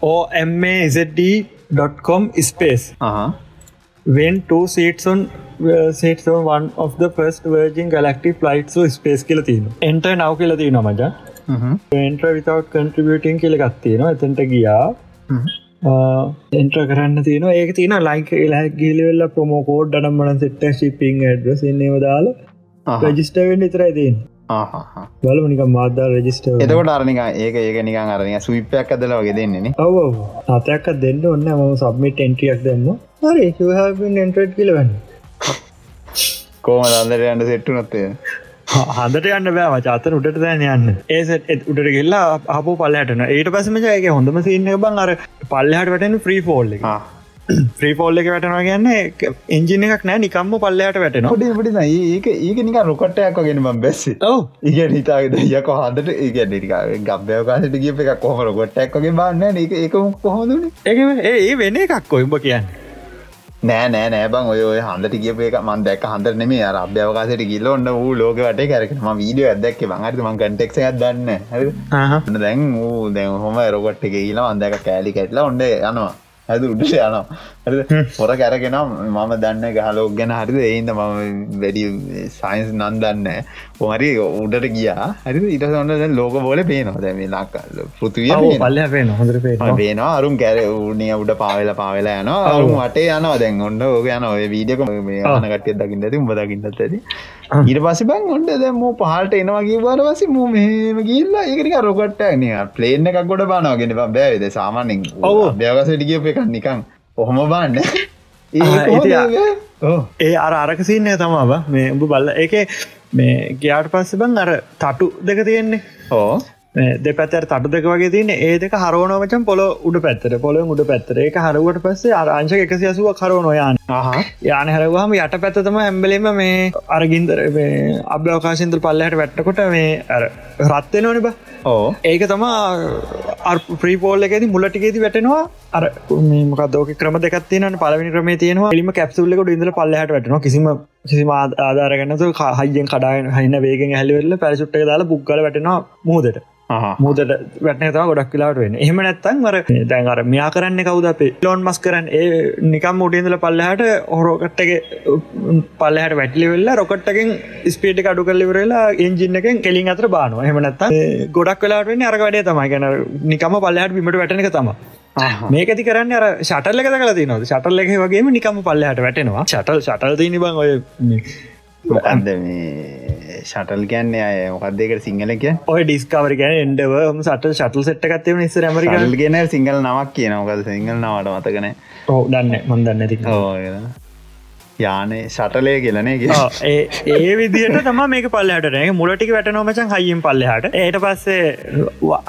ඕMAZD.com space when two seats on uh, seats on one of the first Virgin Galactic flights to space කියලා තියෙනවා. enter now කියලා තියෙනවා මචං. Enter without contributing කියලා එකක් තියෙනවා. එතනට ගියා. එන්ට්‍ර කරන්න තියෙන ඒක තියෙන ලයික එලා ගිලිවෙල්ල ප්‍රමෝ කෝඩ් ඩනම්මන සෙට්ට ශිපිං ඇඩ්‍රස් එන්නේව දාලා රජිස්ටවෙන් ඉතරයි තින් බලු නික මාදා රජිස්ට එතකොට අරනික ඒක ඒක නිකන් අරනිය සුවිපයක් අදල වගේ දෙන්නේ ඔව අතයක්ක දෙන්න ඔන්න ම සබ්මිට එන්ටියක් දෙන්න හරි එන්ට්‍රට් කියලවන්න කෝම දන්දර යන්න සෙට්ටු නොත්තේ හඳට යන්න බෑ චාතර උට දැන යන්න. ඒසට උට ගෙල්ලා අප පල්ලටන ඒට පසමජයක හොඳම සින්න බං අර පල්ලහට වැටෙන ෆ්‍රී ෆෝල්ල ්‍රීපෝල්ල එක වැටනවා ගන්න එන්ජින එකක් නෑ නිකම්ම පල්ලයට වැටෙන ට ඒක ඒක නික රොකට්ටයක් ගෙන ම බැස්සි. ඉග හිතාගද යක හන්දට ඒ ගබ්‍යවකාශට ගිය එක කොහර ගොට්ටක්ගේ බන්න ඒක ඒක කොහොදුන ඒ ඒ වෙන එකක් කොයිම්බ කියන්න නෑ නෑ නෑබං ඔය හන්දට කියප එක මන් දැක් හන්දර නෙම අර අභ්‍යවකාසට කිල්ල ඔන්න වූ ලෝක වට කරකම වීඩියෝ ඇදක් බංහට මං කටෙක් දන්න දැන් වූ දැන් හොම රොගට් එක කියලා අන්දක කෑලි කැටලා ඔන්න යනවා. ඇද උඩට යනවා පොර කැරගෙන මම දන්න ගහලෝක් ගැන හරිද? ඒන්ද මම වැඩි සයින්ස් නන්දන්න පොමරි උඩට ගියා. හරි ඉට ඔන්න ලෝක බෝල පේනවා. දැම ලක්කල් පෘතිවිය පල්ල පේන හොඳර පේනවා. අරුම් කැර උනිය උඩ පාවෙල පාවෙලා යනවා. අරුම් වටේ යනවා. දැන් ඔන්න ඕක යන ඔය වීඩියක මේ ආන කටිය දකින්න ඇති උඹ දකින්නත් ඇති ඊට පස බං ඔොන්ට දැම පහට එනවාගේ බර වසි මු මෙහම ගිල්ලා ඒකරික රොකට්ට ප්ලේන්න එකක් ගොඩ බානාගෙන බෑවිද සාමානෙන් ඔ අභ්‍යවකසට කියප එකක් නිකං ඔහොම බාන්න. ඒ අර අරකසින්නේ තමාව මේ උඹ බල්ල එක මේ ගයාට පස්ස බං අර තටු දෙක තියෙන්නේ. ඕ දෙපැතර තටු දෙක වගේ තියන ඒ දෙක හරෝනවචන් පොල උඩ පැත්තර පොල උඩ පැත්තර එක හරුවට පස්සේ අරංශ එකසි අසුව කරෝනොයන් යාන. හැරවාම යට පැත්තතම ඇම්බලෙම මේ අරගින්දර අභ්‍යවකාශන්තර පල්ලහට වැට්ටකොට මේ අර රත්වෙන ඕනි බ. ඕ. ඒක තමා ප්‍රීපෝල් එකෙති මුලටිකේති වැටෙනවා. අර මොකදෝක ක්‍රම දෙකත්තින පලවනි ක්‍රම තියනවා. එලිම කැප්සුල්ලක ඉඳල පල්ලහට වැටන කිසිම කිසිම ආධාරගන්නතු හයියෙන් කඩායන හයින වේගෙන් හැලිවෙල්ල පැරිසුට්ට දාලා පුක්ගල වැටෙනවා මුහදට මුදට වැටනතා ගොඩක් කියලාට වෙන එහම නැත්තන් වර දැන් අර මෙයා කරන්න කවුද අපේ ලෝන් මස් කරන්න. ඒ නිකම් මුටියදල පල්ලහට හොරෝකට්ටගේ පල්ලහට වැටලි වෙල්ල රොකට්ටකින් ස්පේට අඩු කල්ලිවරලා එන්ජින්න එකෙන් කෙලින් අතර බානවා. එහමනත්ත ගොඩක් වෙලාට වෙන්න අර වැඩේ තමයි. ගැන නිකම පල්ලහට බිමට වැටනක තම මේකති කරන්න අර ශටල්ල කත කල තිනවද ශටල්ල එක වගේම නිකම පල්ලහට වැටෙනවා. ශටල් ශටල් තිනි බං ඔය මොකන්ද මේ ශටල් ගැන්න අය මොකක්දකට සිංහල කිය ඔය ඩිස්කවර ගැන එන්ඩව සට ශටල් සට් එකත්තව නිස රමරිකල් ගෙන සිංහල නවක් කියන මොකද සිංහල නවට මතකන ඕ දන්න මොදන්න ති යානේ ශටලය කියලනේ ඒ විදිට තම මේක පල්ලහට මුලටික වැට නොමචන් හයිම් පල්ලහට. ඒට පස්සේ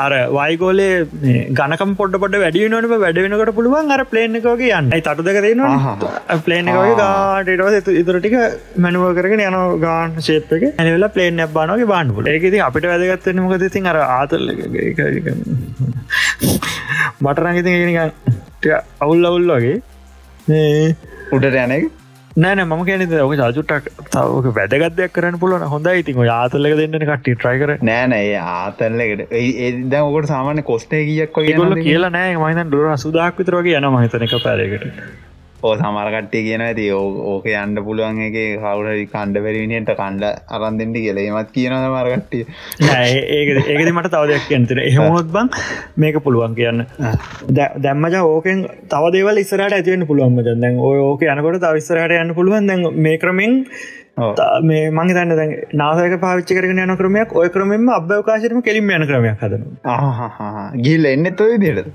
අර වයිගෝලේ ගනකම් පොඩ පොඩ වැඩිය නොට වැඩවෙනකට පුළුවන් අර පලේනකෝගේ යන්න. තටුදක දෙනවා පලේනකෝගේ ගාටටවස ඉතුරටික මැනුව කරගෙන යන ගාන් ශේප් එක. ඇනිවෙලා පලේන බානගේ බාන්ඩුල ඒකති අපිට වැදගත්තන මොකද තින් අර ආතල්ල මටරංගති අවුල් අවුල් වගේ. උඩට යනෙක් නෑන ම කියන ඔක ජාජුට්ටක් තවක වැදගත්යක් කරන්න පුළුවන් හොඳ ඉතින් යාතල්ලක දෙන්න කට්ටි ට්‍රයිකර නෑනෑ ආතල්ලකට ඒද ඔකට සාමාන්‍ය කොස්ටේ කියක් කියලා? නෑ. මහිතන් දුර සුදාක් විතරගේ යන මහිතනක පැරකට ඕ සමරකට්ටේ කියන ඇති ඕක යන්න පුළුවන් එක කවුර කණ්ඩ පැරිවිනිට කණ්ඩ අරන්දෙන්ටි කියලේමත් කියනද මරකට්ටිය ඒක ඒකද මට තවදයක් කියන්තර එහෙමොත් බං මේක පුළුවන් කියන්න. දැම්මජ ඕකෙන් තවදේවල් ඉස්සරට ඇතිවන්න පුළුවන්ම දැන් ඕක යනකොට තවිස්සරට යන්න පුළුවන්. දැන් මේ ක්‍රමෙන් මේ මං තන්න දැන් නාසක පාවිච්චි කරන යන ක්‍රමයක් ඔය ක්‍රමෙන්ම අභ්‍යවකාශරම කෙලින් යන ක්‍රමයක් හදන ගිල්ල එන්න තොයි දිට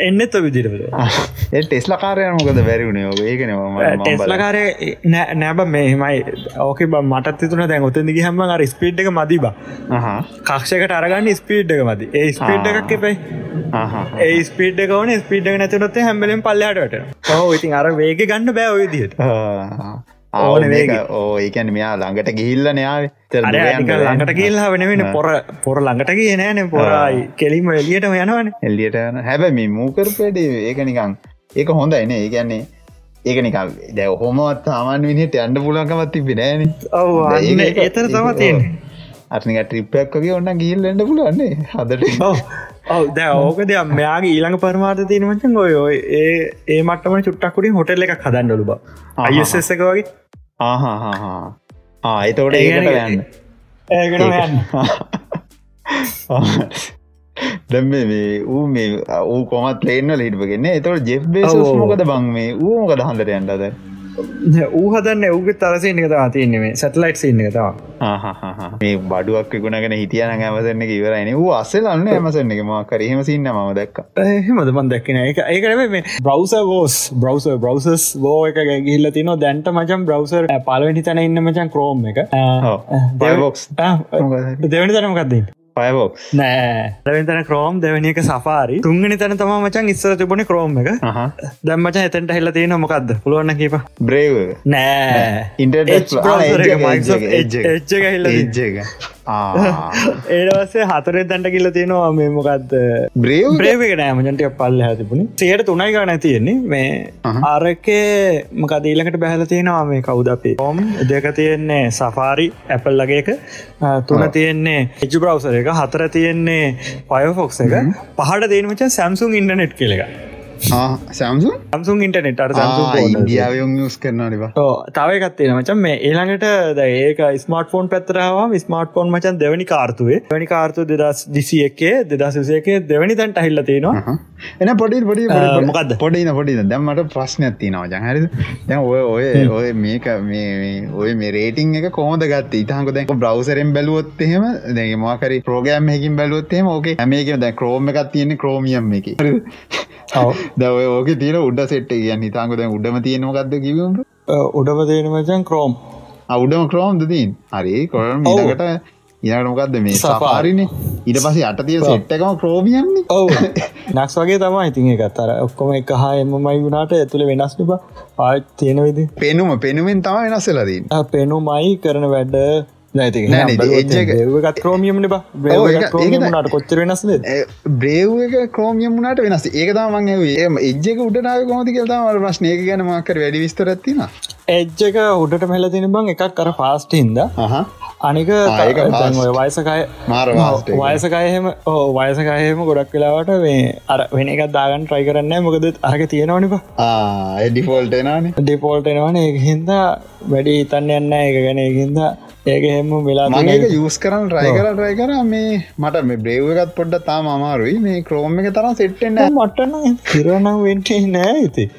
එන්නත් විදිරට ඒ ටෙස්ල කාරය මොකද බැරිවුණේ ඔක ඒකන ටෙස්ලකාරය නෑබ මෙහෙමයි ඕක මටත් තුන දැන් ඔතදි හම අර ස්පීඩ් එක මදිබ කක්ෂකට අරගන්න ස්පීඩ් එක මති ඒ ස්පීඩ් එකක් එපයි. ඒ ස්පීඩ් කවන ස්පීඩ් නැතිනොත් හැමලෙන් පල්ලහට ඕ ඉතින් අර වේග ගන්න බෑ ඔය දිට ඕන වේක ඕ ඒකැන මෙයා ළඟට ගිහිල්ල නාව ළඟට කියල්ලා වෙන වෙන පොර පොර ළඟට කිය නෑන පොරයි කෙලිම එලියට යනවන. එල්ලියට හැබ මේ මූකරපේට ඒක නිකං ඒක හොඳ එන ඒ ගැන්නේ ඒක නික දැ හොමත් සාමාන් විනිට අන්ඩ පුලන්කමත් තිබෙනෑන ඒතර තම අනික ට්‍රිප්පක්කගේ ඔන්න ගිල්ල එන්න පුළුවන්නේ හදට ඔව. ද ඕක දෙයක්. මෙයාගේ ඊළඟ පරමාත තියෙනමචන් ඔය ඒ ඒ මටම චුට්ටක්කුඩින් හොටෙල් එකක් හදන්නලු බ අයස් එක වගේ. ආහාහා ආ එතකොට ඒකට යන්න. ඒකට දැම් මේ ඌ මේ ඌ කොමත් ලේන්න ලිටපගෙන එතවට ජෙබ්බේ මොකද බං මේ? ඌ මොකද හන්දර යන්නද ඌ හදන්න ඔගේ තරසේ එක තියන්නේ සැටලයිට් සින්න එක තවා මේ බඩුවක් ගුණගෙන හිටියන ඇමසන්න ඉවරයින වූ අස්සලන්න ඇමසන්න එක. මකර එහෙම සින්න ම දක් හෙමද මන් දැක්කන එක ඒකන මේ බ්‍රවස ගෝස් බ්‍රවස බ්‍රවසස් බෝ එක ගිල්ල තින දැන්ට මචන් බ්‍රවසර් පලවෙනි තැන ඉන්න මචන් ක්‍රෝම් එක. දෙවනි තනමකක්දන්න පයබොක් නෑ. රවිතන ක්‍රෝම් දෙවැනි එක සෆාරි තුන්ගනි තැන තම මචන් ඉස්සර තිබුණ ක්‍රෝම් එක. දැම්මච එතැන්ට හෙල්ල තියෙන මොකක්ද පුළුවන්න කිප බ්‍රේව නෑ. ඉන්ට එච්ච හිල්ල එජ්ජ ඒඩවස්සේ හතරේ තැන්ට කියල තියෙනවා මේ මොකක්ද බ්‍රේව් බ්‍රේවක නෑමජන්ට පල්ල හැතිබුණ සයට තුනයි ගන තියෙන්නේ. මේ අරකේ මකදීලකට බැහල තියෙනවා මේ කවුද අපේ ෝම් දෙක තියෙන්නේ සෆාරි ඇපල් ලගේක තුන තියෙන්නේ එජු බ්‍රවසර එක. හතර තියෙන්නේ පයෆොක්ස එක. පහට දේනමච සැම්සුන් ඉන්ටනෙට් කෙලෙක සැම්සු සම්සුන් ඉන්ටනෙට ඉන්දියාවයුම් යස් කරනනවා තවකත්තිය මචන් මේ ඒළඟට ඒක ස්මර්ට ෆෝන් පැත්තරාව ස්මර්ට ෆෝන් මචන් දෙවැනි කාර්තුවේ. වැනි කාර්තු දෙදස් දිසි එකේ දෙදසසේකේ දෙවැනි තැන්ට හිල්ල තියෙනවා. එන පොඩි පොඩි මොකක්ද පොඩින පොඩි. දැම්මට ප්‍රශ්න ඇතිනවා ජහරි දැ ඔය ඔය ඔය මේක ඔය මේ රේටිං එක කෝද ගත් ඉතහක දැක බ්‍රවසරෙන් බැලුවොත් එහෙම දැ මකරි ප්‍රෝගෑම් හකින් බැලුවොත්තේ ඕක මේක දැ ක්‍රෝම එකක් තියෙන ක්‍රෝමියම් එක දව ඕක තියන උඩ සෙට් කියන්න හිතාක දැ උඩම තියෙනවගත්ද කිවම් උඩම තියෙනමචන් ක්‍රෝම් අවුඩම ක්‍රෝම් දතින් හරි කොරම් ඉකට ඉනට මොකක්ද මේ සපාරින ඉට පස අට තිය සෙට් එකම ක්‍රෝමියන්නේ ඔව. නක්ස් වගේ තම ඉතින් එකත්තර ඔක්කොම එක හා එමමයි වුණට ඇතුළ වෙනස් නිබ පාත් තියෙන විදි පෙනුම පෙනුවෙන් තම වෙනස්සලදී පෙනුමයි කරන වැඩ ඒත් ක්‍රෝමියම නට කොච්චර වෙනස් බ්‍රේව් එක ක්‍රෝමියම් වුණට වෙනස්. ඒක තමන් ඒ එජ්ජක උඩනාව කොමති කියතම ප්‍රශ්නය ගැන මක්කර වැඩි විස්තර ඇතින එජ්ජක උඩට මෙල තින බං එකක් කර ෆාස්ට හින්ද. අනික වයසකය වයසකයහෙම ඕ වයසකයහෙම ගොඩක් වෙලාවට මේ අර වෙන එකක් දාගන්න ට්‍රයි කරන්න මොකද අරක තියෙනවනිප ඩිෆෝල්ට නාන ඩිපෝල්ට එනවන. ඒ හින්දා වැඩි හිතන්න යන්න එක ගැන හින්දා ඒක හෙම වෙලා මගේ යස් කරන්න රයි කර රයි කර. මේ මට මේ බ්‍රේව්ගත් පොඩ්ඩ තාම අමාරුයි. මේ ක්‍රෝම එක තරම් සෙට්ටෙන්න්න මටන හිරනම් වෙන්ට නෑ ඇති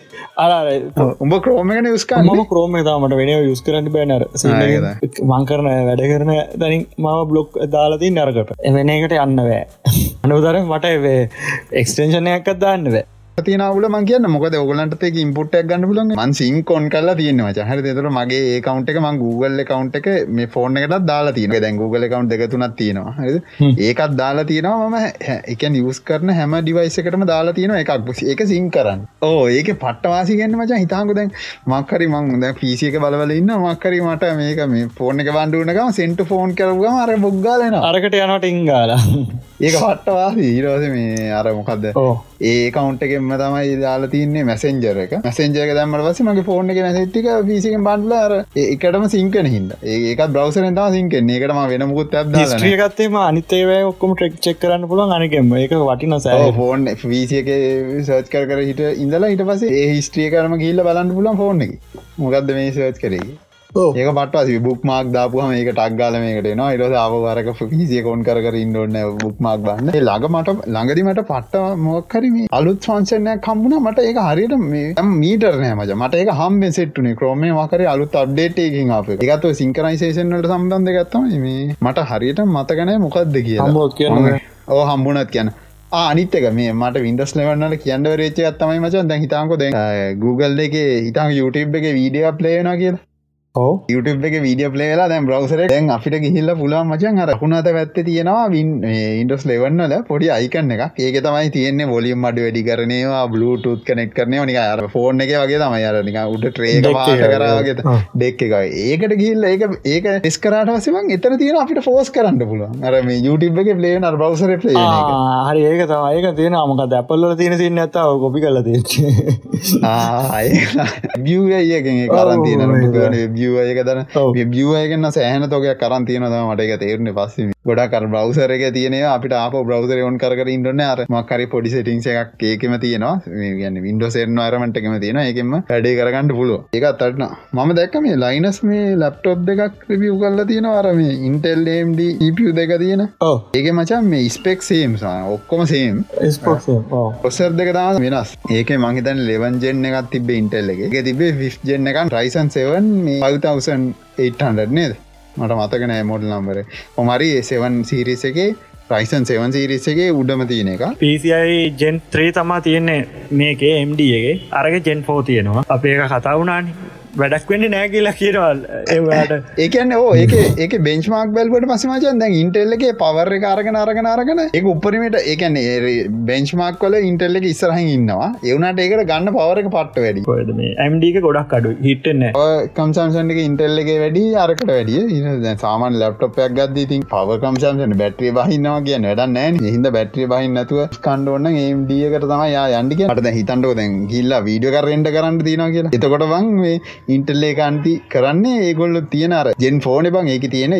උඹ ක්‍රෝමගෙන යස්ක ම ක්‍රෝම තාමට වෙන යුස් කරන්න බැනර මංකරන වැඩ කරන දැනින් මම බ්ලොක් දාලති නරකට එවෙන එකට යන්න වෑ අනුදර මට එක්ස්ටේෂනයක්ත් දාන්න බෑ තියනවල මං කියන්න. මොකද ඔගලන්ට එක ඉම්පුට්ක් ගන්න පුලන් මන් සිං කොන් කල්ලා තියෙනවා. හර දෙතර මගේ ඒ කවන්් එක මං Google කවන්් එක මේ ෆෝර්න එකටත් දාලා තියෙන දැන් Google කවන්් එක තුනත් තියෙනවා. ඒකත් දාලා තියෙනවා. මම එක නිවස් කරන හැම ඩිවයිසකටම දාලා තියෙන එකක්. ඒක සිං කරන්න. ඕ ඒක පට්ටවාසි ගන්න මචා හිතාංකු දැන් මක්කරි මං ද පිසික බලවල ඉන්න මක්කරි මට මේක මේ ෆෝර්න එක බන්ඩුනකම සෙන්ට ෆෝන් කරගම අර බොග්ගාලන අරකට යනට ඉංගාලා ඒක පට්ටවාසි ඊරෝස මේ අර මොකක්ද ඒ කවන්් එකෙන්ම තමයි දාලා තින්නේ මැසෙන්ජර එක. මැසෙන්ජරක දම්මට පස මගේ ෆෝන් එක මැසිටික පිසික බන්ඩල එකටම සිංකන හිද ඒකත් බ්‍රවසරෙන් තම සිංකන එකටම වෙනමුකුත් ගත්තේම අනිතේවය ඔක්කොම ටෙක් චෙක් කරන්න පුළුවන් අනකෙම එක වටින සෑ ෆෝන් වීසියක සර්ච් කර කර හිට ඉඳලා හිට පසේ ඒ හිස්ට්‍රිය කරම කියල්ල බලන්න පුලන් ෆෝන් එක. මොකක්ද මේ සර්ච් කරේ ඒක පටස් බුක් මාක් දාපුහම ඒක ටක්ගාල මේකට නවා ඉරස අවරක පිසිය කොන් කර ඉන්නන්න බුක් මාක් බන්න ළඟ මට ළඟදිමට පට්ට මොක්කරම අලුත් ෆන්සනය කම්බුණ මට ඒක හරියට මේ මීටරනෑ මජ මට ඒක හම්බෙන් සෙට්ටුනේ ක්‍රෝමය මකර අලුත් අඩ්ඩේටයකින් අප එකතු සිංකරයිසේෂන්ලට සම්බන්ධ ගත්තම මේ. මට හරියට මතකනෑ මොකක්ද කිය ඕ හම්බුණත් කියන අනිත්තක මේ මට වින්ඩස් ලවන්නල කියන්න රේචය අත්තමයි මචන් දැ හිතාකො දැ Google එක හිතන් YouTube එක වීඩිය ප්ලේන කියලා YouTube එක වීඩිය පලේලා දැන් බ්‍රවසර දැන් අපිට ගිහිල්ල පුලුවන් මචන් අර හුණත පැත්ත තියෙනවා වින් ඉන්ඩස් ලෙවන්නල පොඩි අයිකන්න එක ඒක තමයි තියෙන්නේ ොලියම් අඩ වැඩි කරනවා බලුටුත් කනෙක් කරනය නික අර ෆෝන් එක වගේ තමයි අරනික උඩ ට්‍රේක පාට කරාගේ ඩෙක් එක ඒකට ගිල්ල ඒක ඒක ස්කරට වසම එතන තියෙන අපිට ෆෝස් කරන්න පුළුවන්. අර මේ YouTube එක පලේන අර බවසර පලේ හරි ඒක තමයි. ඒක තියෙන අමක දැපල්ල තියෙන සින්න ඇතාව කොපි කල තියෙ බියගෙන් කරන් තියෙන බියක දන බියගන්න සෑහන තෝක කරන් තියනද මට තේරන පස්සම ගොඩක් බ්‍රවසර එක තියන අපිට අප බ්‍රවසර ොන් කර ඉන්නන්න අර මක්කරි පොඩි සිටිංස එකක් ඒකම තියෙනවා. ගන්න වින්ඩෝසෙන් අරමට එකම තියෙන එකම වැඩේ කරගන්නට පුළුව එක අත්තටන මම දැක්ක මේ ලයිනස් මේ ලප්ටොප් දෙකක් රිවිය් කල්ල තියෙන අරම ඉන්ටෙල්ඩම්ඩ ඉපිය දෙක තියෙන. ඒක මචන් මේ ස්පෙක් සේම්සා ඔක්කොම සේම් ඔස්සර් දෙක තාම වෙනස්. ඒක මහිතන් ලෙවන්ජෙන් එකත් තිබේ ඉන්ටෙල්ල එක. එක තිබේ ෆිස් ජෙන් එකන් රයිසන් සෙවන් මේ 5800 නේද? මට මතකනෑ මොඩල් නම්බර ඔමරි සෙවන් සිරිස එක රයිසන් සෙවන් සිරිස එක උඩම තියෙන එක. පිසියි ජෙන් ත්‍රේ තමා තියෙන්නේ මේකේ එම්ඩගේ අරග ජෙන් ෆෝ තියෙනවා. අපේ එක කතා වුණනි. වැඩක් වෙන්න නෑ කියලා කියරවල් ඒට ඒකන්න ඕ ඒක ඒක බෙන්ච්මාක් බැල්වට පසමචන් දැන් ඉන්ටෙල්ලගේ පවර කාරගෙන අරගෙන අරගෙන එක උපරිමට ඒකන්නේ බෙන්ච්මාක් කොල ඉන්ටෙල්ල එක ඉස්සරහන් ඉන්නවා. එවනට ඒකට ගන්න පවරක පට්ට වැඩි. කොද මේ ඇම්ඩික ගොඩක් අඩු හිටන්න කම්සම්සන්ක ඉන්ටෙල්ලගේ වැඩි අරකට වැඩිය සාමන් ලප්ටපයක් ගද ඉතින් පව කම්සම්සන බැට්‍රිය බහින්නවා කිය වැඩන්න හිද බැට්‍රිය බහින් නැතුව කණ්ඩෝන්න ඒම්ඩියකට තම යන්ඩික අට හිතන්ටෝ දැන් ගිල්ලා වීඩිය කරෙන්ට කරන්න තින කියලා. එතකොට බං මේ ඉන්ටල්ලේ කාන්ති කරන්නේ ඒගොල්ල තියෙන අර ජෙන් ෆෝන බං ඒක තියෙන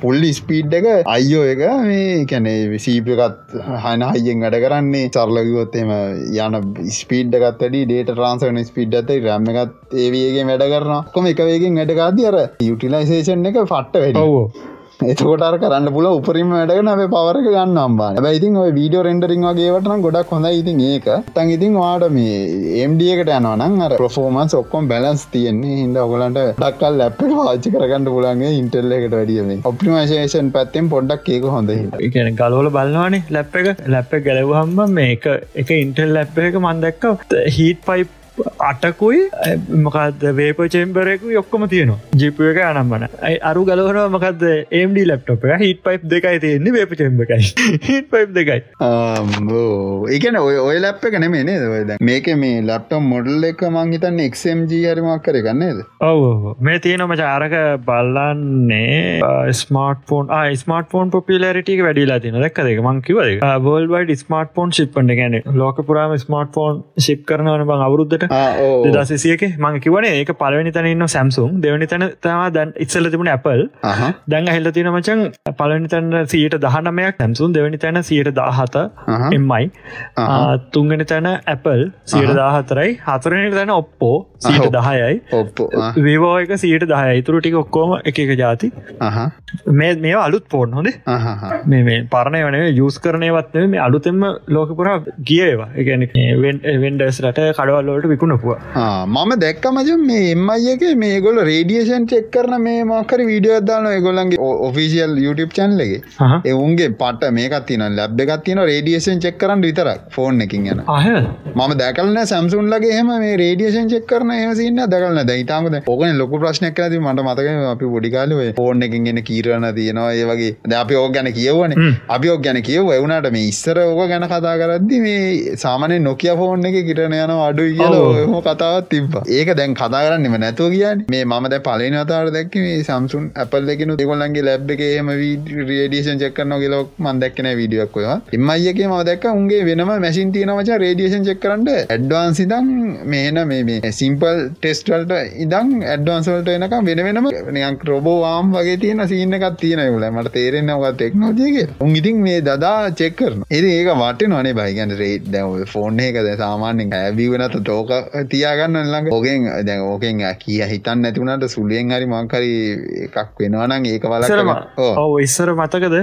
පුල්ලි ස්පීඩ් එක අයියෝ එක මේ කැනේ සීපකත් හන හයියෙන් වැඩ කරන්නේ. චර්ලගවොත්තේම යන ස්පීඩ්ගත් වැඩි ඩේට ට්‍රන්සන ස්පිඩ් ඇත රැම එකත් ඒවගේ වැඩ කරන කොම එක වේගෙන් වැඩකාදී අර යුටිලයිසේෂන් එක ෆට්ට වැඩ එතකොට කරන්න පුල උපරිම වැඩගෙන අපේ පවරක ගන්න අම්බා බයිතින් ඔය වීඩියෝ රෙන්ඩරින් වගේවටන ගොඩක් හොඳ ඉතින් ඒක. තන් ඉතින් වාට මේ එම්ඩියකට යනවනම් අර ප්‍රෆෝමන්ස් ඔක්කොම් බැලන්ස් තියෙන්නේ. හිද ඔගලන්ට ඩක්කල් ලැප් පාචි කරගන්න පුලන්ගේ ඉන්ටෙල්ල එකට වැඩියම ඔප්ටිමේෂන් පැත්තෙන් පොඩ්ඩක් ඒක හොඳ කියන ගලවල බලන්නවානේ ලැප් එක. ලැප් එක ගැලවහම්ම මේක එක ඉන්ටෙල් ලැප් එක මන්දක්ක හීට පයිප් අටකුයි මොකක්ද වේප චෙම්බරෙකු යොක්කොම තියනවා. ජිප එක අනම්මන අරු ගලවන මොකක්ද ඒම්ඩ ලප්ටොප හිට පයිප් දෙකයි තියෙන්නේ වේප චෙම්බකයි හිට පයිප් දෙකයි. ඒකන ඔය ඔය ලැප් එක නෙමේ නේද? ඔයද මේක මේ ලප්ටම් මොඩල් එක මංහිතන්න එක්ම්ජ හරිමක් කරගන්නේද ඔව මේ තියෙනම චාරක බල්ලන්නේ ස්මාර්ට ෆෝන් ස්මාර්ට ෆෝන් පොපිලරිටික වැඩිලා තින දක් දෙක මංකිවද බෝල්වයිඩ ස්මාර්ට ෆෝන් ශිප්පට ගැන ලෝක පුරාම ස්මාර්ට ෆෝන් ශිප් කරනවන බං අවුරුද්ධට දසිසියක මං කිවන ඒක පලවනි තැන ඉන්න සැම්සුම් දෙවනි තැන තම දැන් ඉස්සල තිබුණ ඇපල් දැන් හිල්ල තින මචන් පලනි තැන්න සියට දහනමයක් සැම්සුම් දෙවනි තැන සියට දාහත එම්මයි තුන්ගනි තැන ඇපල් සියට දාහතරයි හතරනි තැන ඔප්පෝ සීට දහයයි. ඔප්පෝ වේවෝ එක සියට දහය ඉතුරු ටික ඔක්කෝම එක එක ජාති මේ මේ අලුත් පෝර්න් හොඳේ. මේ මේ පරණය වනේ යුස් කරනයවත්ව මේ අලුතෙම ලෝකපුරා ගියවා එකන වෙන්ඩස් රට කඩවල්ලෝට විකුණපුවා මම දැක්ක මජ මේ එම්මයික මේ ගොල රේඩියෂන් චෙක් කරන මේ මක්කර වීඩියෝ දාන ගොලන්ගේ ඔෆිසිියල් YouTube චන්ලගේ එවුන්ගේ පට මේකත් තින ලැබ් එකත් තින රේඩියෂන් චෙක් කරන්න විතරක් ෆෝන් එකින් යන. මම දැකලන සැම්සුන්ලගේ හම මේ රේඩියෂන් චෙක් කරන ඒසින්න දකලන දැයිතාමද ඕකන ලොක ප්‍රශ්නයක් ඇති මට මතක අපි පොඩිකාලුව ෆෝන් එකින් ගෙන කීරණ තියෙනවා ඒ වගේ. ද අපි ඕක ගැන කියවන අපි ඕක් ගැන කියව එවුණට මේ ඉස්සර ඕක ගැන කතා කරද්දි මේ සාමනය නොකිය ෆෝන් එක කිරණ යන අඩුයි කියලා හම කතාවත් තිබ ඒක දැන් කතා කරන්නම නැතුව කියන්න මේ මම දැ පලන අතාර දැක්ක මේ සම්සුන් අපල් දෙකනු දෙකොල්ලන්ගේ ලැබ් එක එම රේඩියෂන් චක්කන්න ගෙලොක් මන් දැක්කන වීඩියක් ඔය. එමයික ම දැක් උන්ගේ වෙනම මැසින් තියනවච රේඩියෂන් චෙක් කරන්න ඇඩ්වාන්ස් ඉදම් මේන මේ සිම්පල් ටෙස්ටල්ට ඉදම් ඇඩ්වාන්සල්ට එනක වෙන වෙනම නියන් රෝබෝවාම් වගේ තියෙන සිීන්න එකක් තියෙන ල මට තේරෙන්න ඔගත් ටෙක්නෝජයගේ උන් ඉතින් මේ දදා චෙක් කරන එ ඒක වට නොනේ බයිගන්න රේට් දැව ෆෝන් එකද සාමාන්‍යෙන් ඇබිවනත තෝක තියාගන්න ළඟ. ඕකෙන් දැන් ඕකෙන් කිය හිතන්න නැතිවුණට සුලියෙන් හරි මංකරි එකක් වෙනවානං ඒක වලම ඔව. ඉස්සර මතකද?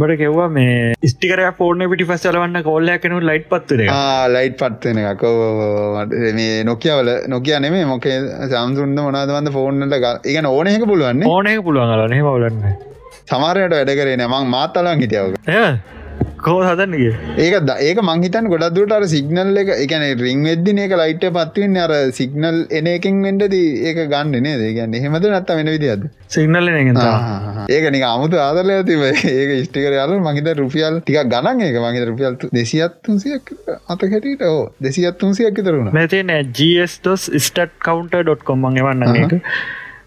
බට කෙව්වා මේ ස්ටිකර ෆෝර්න පිටි පස් ලවන්න කෝල්ලයක් කෙනු ලයිට් පත්වන ලයිට් පත්වෙන එකක්. මේ නොකියවල නොකිය නෙමේ මොකේ සම්සුන්ද මොනාදවන්ද ෆෝර්නට එක ඕනක පුළුවන් ඕනක පුළුවන් ලන බලන්න. සමාරයට වැඩ කරේ නමං මාත්තලන් හිටියවක කෝ හදන්නගේ ඒක ඒක මංහිතන් ගොඩක්දුට අර සිගනල් එක එකන රිං වෙද්දින එක ලයිට් පත්වවෙන්න අර සිගනල් එන එකින් වෙන්ඩද ඒක ගන්න නේ දෙගන්න හෙමද නත්ත වෙන විදිද සිගනල් ඒක නික අමුතු ආදරල ඇතිව ඒක ස්ටිකර යාල මහිත රුපියල් ටික ගණන් ඒක. මහිත රුපියල් දෙසියත්තුන්සියක් අත හැටියට. ඕ දෙසියත්තුන්සියක් තරුණ මෙතින ජස් ස්ටට් කවන්ට.කොම් මගේ වන්න එක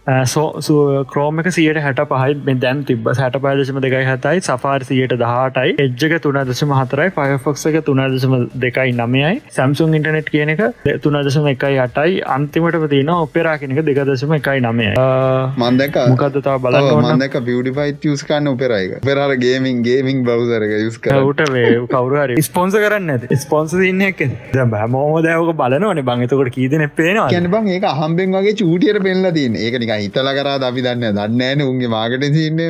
සෝ ක්‍රෝම එක සියට හැට පහයි දැන් තිබ හැට පදශම දෙකයි හතයි. සෆාර් සියට දහටයි. එජ්ජක තුනදශම හතරයි. පයෆොක්ස එක තුනදශම දෙකයි නමයයි සැම්සුන් ඉන්ටනෙට් කියන එක තුනදශම එකයි අටයි. අන්තිමට තින ඔපෙරා කෙනෙක දෙකදශම එකයි නමය මන්දක මොකදතා බල මන්දක පියඩිෆයි යස්කන්න උපෙරයික පෙරර ගේමින් ගේමින් බවසරක යුස්ක ට වේ කවරුහරි ස්පොන්ස කරන්න. ඇති ස්පොන්ස ඉන්නක් හැමෝම දැවක බලනවන. බංතකොට කීදන පේනවා කැන බං ඒක හම්බෙන් වගේ චූටියට පෙන්ල තින් ඒකනික හිතල කරා අපි දන්න දන්නෑන උන්ගේ මාගට සින්න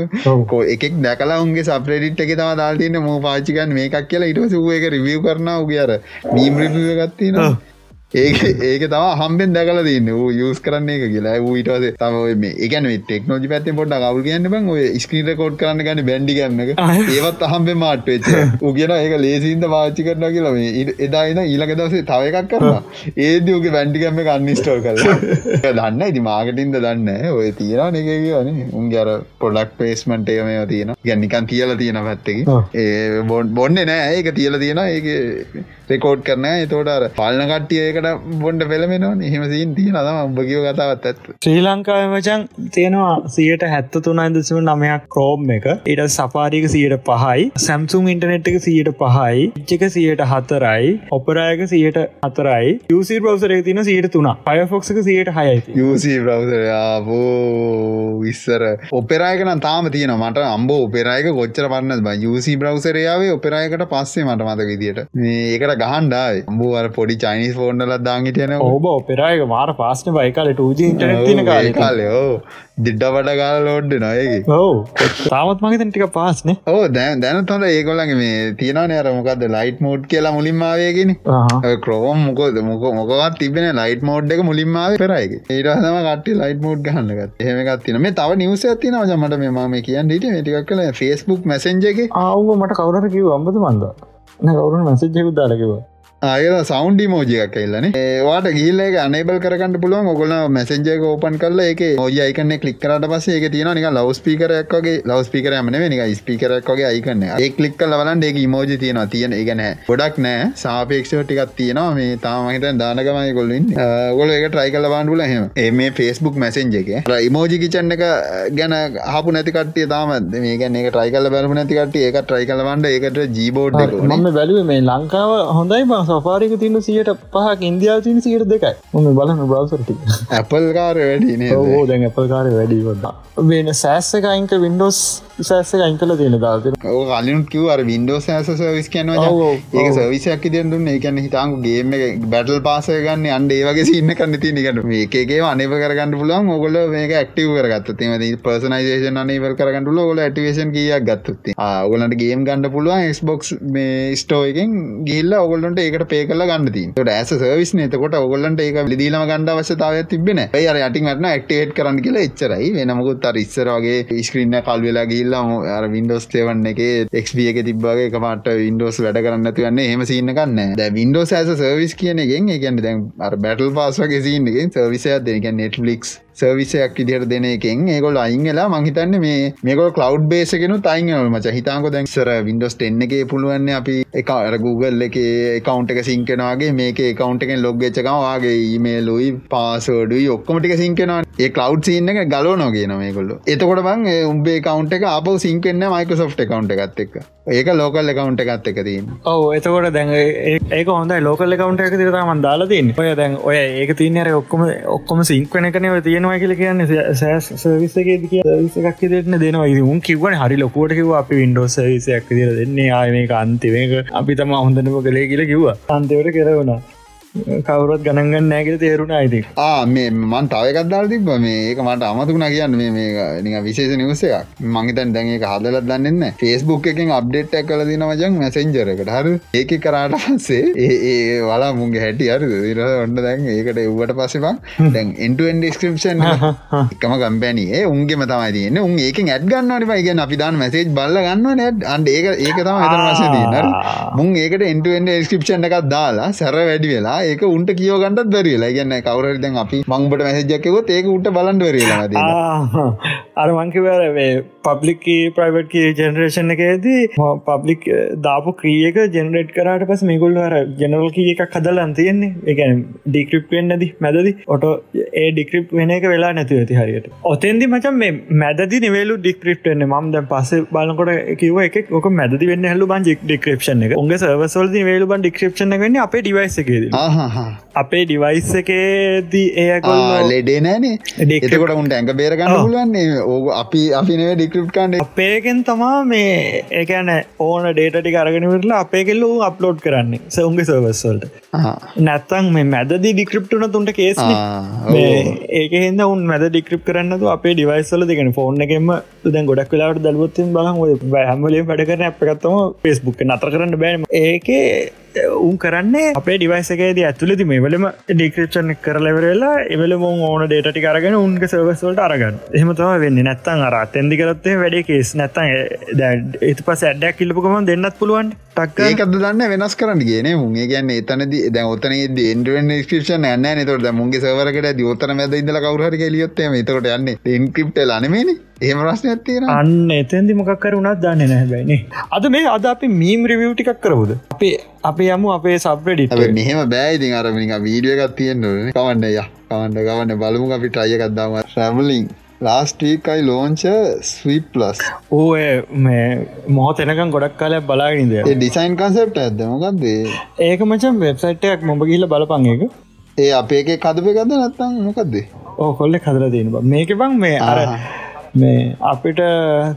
කෝ එකෙක් දැකලා උන්ගේ සප්‍රඩිට් එක තම දාල්තින්න මෝ පාචිකන් මේකක් කියලා ඉට සුව එක රිවිය කරන උගේ අර මීම් රිිය ගත්තින ඒක ඒක තම හම්බෙන් දැකල දන්න වූ යස් කරන්න එක කියලා. ඌටස තම මේ එකන ටෙක්නෝජි පැත්ත පොඩ කවල් කියන්න බං. ඔය ස්ක්‍රීට කෝඩ් කරන්න ගන්න බැන්ඩි ගන්න එක. ඒවත් අහම්බේ මාට් වෙච්ච උගෙන ඒක ලේසින්ද පාච්චි කරන කියලා. මේ එදායින ඊලක දවසේ තව එකක් කරවා ඒදගේ බැන්ඩිගම්ම කන්නිස්ටෝ කර දන්න ඉති මාගටින්ද දන්න ඔය තියෙන එක කියන උන්ගර පොඩක් පේස්මට ඒම තියෙන ගැන්නිකන් තියල තියෙන පැත්තකි ඒ බොන් බොන්න නෑ ඒක තියල තියෙන ඒ රෙකෝඩ් කරන තෝට අර පාලන කට්ටියකට බොන්ඩ පෙළමෙනවා එහෙමසින් තියෙන තම උඹ කියව කතාවත් ඇත් ශ්‍රී ලංකාව මචන් තියෙනවා සියට හැත්ත තුනයි දසම නමයක් ක්‍රෝම් එක ඉට සපාරික සියට පහයි. සැම්සුම් ඉන්ටනෙට් එක සියට පහයි. ඉච්චක සියට හතරයි. ඔපරායක සියට හතරයි. යසි බ්‍රවසරේ තින සියට තුන පයෆොක්ක සියට හයයි යසි බ්‍රවසරයාබෝ විස්සර ඔපෙරායකන තාම තියෙන මට අම්බ ඔපෙරායක කොච්චර පන්න බ. යසි බ්‍රවසරයාවේ ඔපෙරායකට පස්සේ මට මත විදිට ඒකට ගහන්ඩයි අම්බුවර පොඩි චයිනිස් ෆෝන්ඩලත් දාගිටයන ඔබ. ඔපෙරායක මාර පාස්න බයිකාල ටජ ඉටන කාල. කාලයෝ දිඩ්ඩ වඩ කාල ලෝඩ්ඩ නොයකි ඔව. තාමත් මගේ ටික පාස්න ඕ දැන් දැනත් හොඳ ඒගොල්ලගේ මේ තියෙනන අර මොකක්ද ලයිට් මෝඩ් කියලා මුලින්මාවයගෙන ක්‍රෝම් මොකෝද මොක මොකවත් තිබෙන ලයිට් මෝඩ් එක මුලින්මාව පෙරයික ඒටහම කට ලයිට් මෝඩ් ගහන්නගත් එහෙමකත් තින මේ තව නිවස ඇතින ජමට මේ කියන්න හිට ටික් කල ෆස්බුක් මැසෙන්ජගේ ආව මට කවුරට කිව අම්බතු මන්ද කවරුන් මැසජයකුත් දාලකිවා ආය සෞන්ඩි මෝජියක් එල්ලන ඒවාට ගිල්ලේ අනබල් කරට පුළුවන්. ඔගොල මැසෙන්ජයක ඕපන් කල එක ෝජ අයිකන කලික් කරට පස එක තියෙන නික ලව් පිකරක්ගේ ලව් පිකරම නික ස්පිකරක්ගේ අයිකන්න ඒ කලික් ලවලන් ඒක මෝජි තියෙන තියෙන එකන ගොඩක් නෑ සාපේක්ෂෝ ටිකක් තියෙනවා. මේ තාමහිත දානකමයි කොල්ලින් ගොල එක ට්‍රයි කල බාන්ඩුල හෙම මේ ෆෙස්බුක් මැසෙන්ජ එක. ඉමෝජි කිචන්න එක ගැන හපු නැතිකටිය තාමත් මේ ගැන එක ට්‍රයි කල බැලපු නැතිකට ඒක ට්‍රයි කලවන්ඩ ඒකට ජීබෝඩ් ම බැලුව මේ ලංකාව හොඳයි බං සපාරික තින්න සියට පහක් ඉන්දියාව තින සියට දෙකයි. ම බලන බ්‍රවසරටි ඇපල් කාර වැඩිනේ ඕ දැන් ඇපල් කාර වැඩි ොඩ වෙන සෑස්සක අයින්ක වින්ඩෝස් සෑස්ස අයින් කල තියෙන දාත කලින් කිව අර වින්ඩෝ සෑස සවිස් කනවා ඒක සවිසයක් දෙදුන්න ඒකන්න හිතාංකු ගේම බැටල් පාසය ගන්න අන්ඩ ඒවගේ සින්න කන්න ති නිකට මේකේ අනව කරගන්න පුලන් ඔගොල මේක ක්ටව කරගත් තීම පර්සනයිසේෂන් අනවර කරගන්නට ඔොල ඇටිවේෂන් කියක් ගත්තුත්තේ ඔගලට ගේම් ගන්න පුළුවන්. ස්බොක්ස් මේ ස්ටෝයකෙන් ගිල්ල ඔගොල්ලන්ට ඒකට පේ කල ගන්නති ට ඇස සවිස් නතකොට ඔගොල්ලන්ට ඒක ලිදීලම ගණඩ අවශ්‍යතාව තිබෙන අර යටින්ටන ක්ටේට් කරන්න කියලා එච්චරයි. වෙනමුකුත් අර ඉස්සරගේ ස්ක්‍රීන්න කල්වෙලා ගිල්ලා අර වින්ඩෝස් තේවන්න එක එක්බිය එක තිබ්බගේ එකමට වින්ඩෝස් වැඩ කරන්න තිවන්න හෙම සින්න කන්න ද වින්ඩෝස් ඇස සර්විස් කියන එකෙන් එකන්න දැන් අර බැටල් පාස්වගේ සින්නකින් සර්විසයක් දෙක නෙට්ලික්ස් සර්විසයක් ඉදිහට දෙන එකෙන් ඒගොල් අයිංගලා මහිතන්න මේ මේකොල් කලව් බේසගෙන තයිංගල මච හිතාකො දැන්සර වින්ඩෝස් එන්න එක පුළුවන්න අපි එක අර Google එක කවන්ට එක සිංකනවාගේ මේක කවන්ට එකෙන් ලොග්ගච්චකවාගේ ඊමේලුයි පාසෝඩුයි ඔක්කොමටික සිංකනවා ඒ කලව් සින්න එක ගලෝ නොගේ නමේකොල්ල එතකොට බං උඹේ කවන්ට එක අප සිංකන්න මයිකසෝ් කවන්ට එකත් එක් ඒක ලෝකල් කවන්ට එකත් එක තින් ඔව එතකොට දැන් ඒක හොඳ ලෝකල් කවන්ට එක තිරතාමන් දාලාතින් ඔය දැන් ඔය ඒක තියනර ඔක්කොම ඔක්කොම සිංක්වන කනව තියෙනවා කියල කියන්න සෑස් සවිසගේ විසක් දෙන්න දෙනවා. උන් කිවන හරි ලොකුවට කිව අපි වින්ඩෝස් විසයක් දිර දෙන්නේ. ආය මේක අන්තිවක අපි තම හොඳනම කළේ කියල කිව්වා. අන්තවට කෙරවුණා. කවුරත් ගණන්ගන්න නෑගට තේරුණ අයිති මේ මන් තවකත්දාල් තිබ මේ ඒක මට අමතුුණ කියන්න මේ විශේෂ නිවස එකක්. මංහිතන් දැන් එක හදලත් දන්නන්න ෆෙස්බුක් එකෙන් අප්ඩේට් කල දින මජන් මැසෙන්ජරකට හර? ඒක කරාට පස්සේ ඒ වලා මුන්ගේ හැටි අර දිර ඔන්න දැන් ඒකට එව්වට පස්සෙපා දැන් එන්ටුවෙන් ඩිස්ක්‍රපෂන් එකම ගම්පැනයේ උන්ගේ තමයි තියන්න. උන් ඒක ඇඩ් ගන්නට පයිග අපි දාන්න මැසේජ් බල්ල ගන්න නැඩ් අන්ඩ ඒක ඒක තම එතන වසේ තියන්න. මුන් ඒකට එන්ටුවෙන්ඩ ස්ක්‍රපෂන් එකක් දාලා සැර වැඩි වෙලා ඒක උන්ට කියෝගන්නත් බැරිලා ගැන්න කවර දැන් අපි මංබට මැසජක්කකොත් ඒක උට බලන්ඩ වෙරලා අර මංකිවරේ පබ්ලික් ප්‍රයිවට් ජෙනරේෂන් එකේදී පබ්ලික් දාපු ක්‍රියක ජෙනරේට් කරට පස් මේගුල් අර ජනරල් කිය එකක් හදලන් තියෙන්නේ. එකන ඩික්‍රප් වෙන්නද මැදදි. ඔට ඒ ඩික්‍රප් වෙන එක වෙලා නැතු ඇති හරියට. ඔතෙන්දි මචන් මේ මැදදි නිවේලු ඩික්‍රප්ටන්න මම් දැ පස බලකොට කිව එක ඔක මැදි වෙන්න හලු බන් ඩික්‍රපෂන එක. උගේ සවසල් වේලු බන් ඩික්‍රපෂන වෙන්න අපේ ඩිවයිසකේද අපේ ඩිවයිස් එකේදී ඒකොල් ලෙඩේ නෑනේ එතකොට උන්ට ඇඟ බේරගන්න පුළුවන්නේ ඕක අපි අපිනේ ඩික්‍රප්ටන්ඩ අපේකෙන් තමා මේ ඒකන ඕන ඩේටි කරගෙනවරලා අපේ කෙල්ලු අප්ලෝඩ් කරන්නේ. සවුන්ගේ සර්වස්වල්ට නැත්තං මේ මැද ඩික්‍රප්ටුන තුන්ට කේස් ඒක හිද උන් මැද ඩික්‍රප් කරන්නතු අපේ ඩිවයිස්වල දෙගෙන ෆෝන් එකෙම දැන් ගොඩක් වෙලාට දල්වත්තින් බලන් හැමලේ වැඩ කරන අප එකත්තම පෙස්බුක් නතර කරන්න බෑම ඒකේ උන් කරන්නේ අපේ ඩිවයිසකේද ඇතුලති මේ වලම ඩික්‍රප්ෂන් කරලවරලා එවල මොන් ඕන ඩේටි කරගෙන උන්ගේ සර්වස්වලට අරගන්න. එහමතම වෙන්න. නැත්තන් අර අතැදි කරත්තේ වැඩේ කේස් නැත්තන් එත පස ඇඩ්ඩක් කිල්පුකම දෙන්නත් පුළුවන්. ටක් ඒකද දන්න වෙනස් කරන්න කියන මුගේ ගැන්න එතනද දැ ඔතන ඩ ස්ක්‍රපෂන් න්න තොට මුගේ සවරකට දෝතන මැද ඉදල කවරහරි කෙලියොත්තේ තකොට යන්න ඉන්ක්‍රප්ට ලනමේන ඒම රශ්න ඇත්තින අන්න එතැදි මොකක්කර උනත් දන්න නැහැබැයිනේ අද මේ අද අපි මීම් රිවිය් ටිකක් කරවද අපේ අපේ යමු අපේ සබ්‍රඩි මෙහෙම බෑයිති අරමිනික වීඩිය එකක් තියෙන්න්නන කවන්න ය. කවන්ඩ ගවන්න බලමු අපි ට්‍රයකක්දාම ්‍රැමලිින් ලාස්ටීකයි ලෝංච ස්වීප් ප්ලස් ඕය මේ මොහොත එනකම් ගොඩක් කාලයක් බලාගෙනද ඩිසයින් කන්සප්ට ඇද මොකක්දේ ඒක මචන් වෙබ්සයිට්යක් මොබ කියල බලපන් එක ඒ අපේක කදපය ගද නැත්තම් මොකක්දේ? ඕ කොල්ල කදර තියෙන මේක බං මේ අර මේ අපිට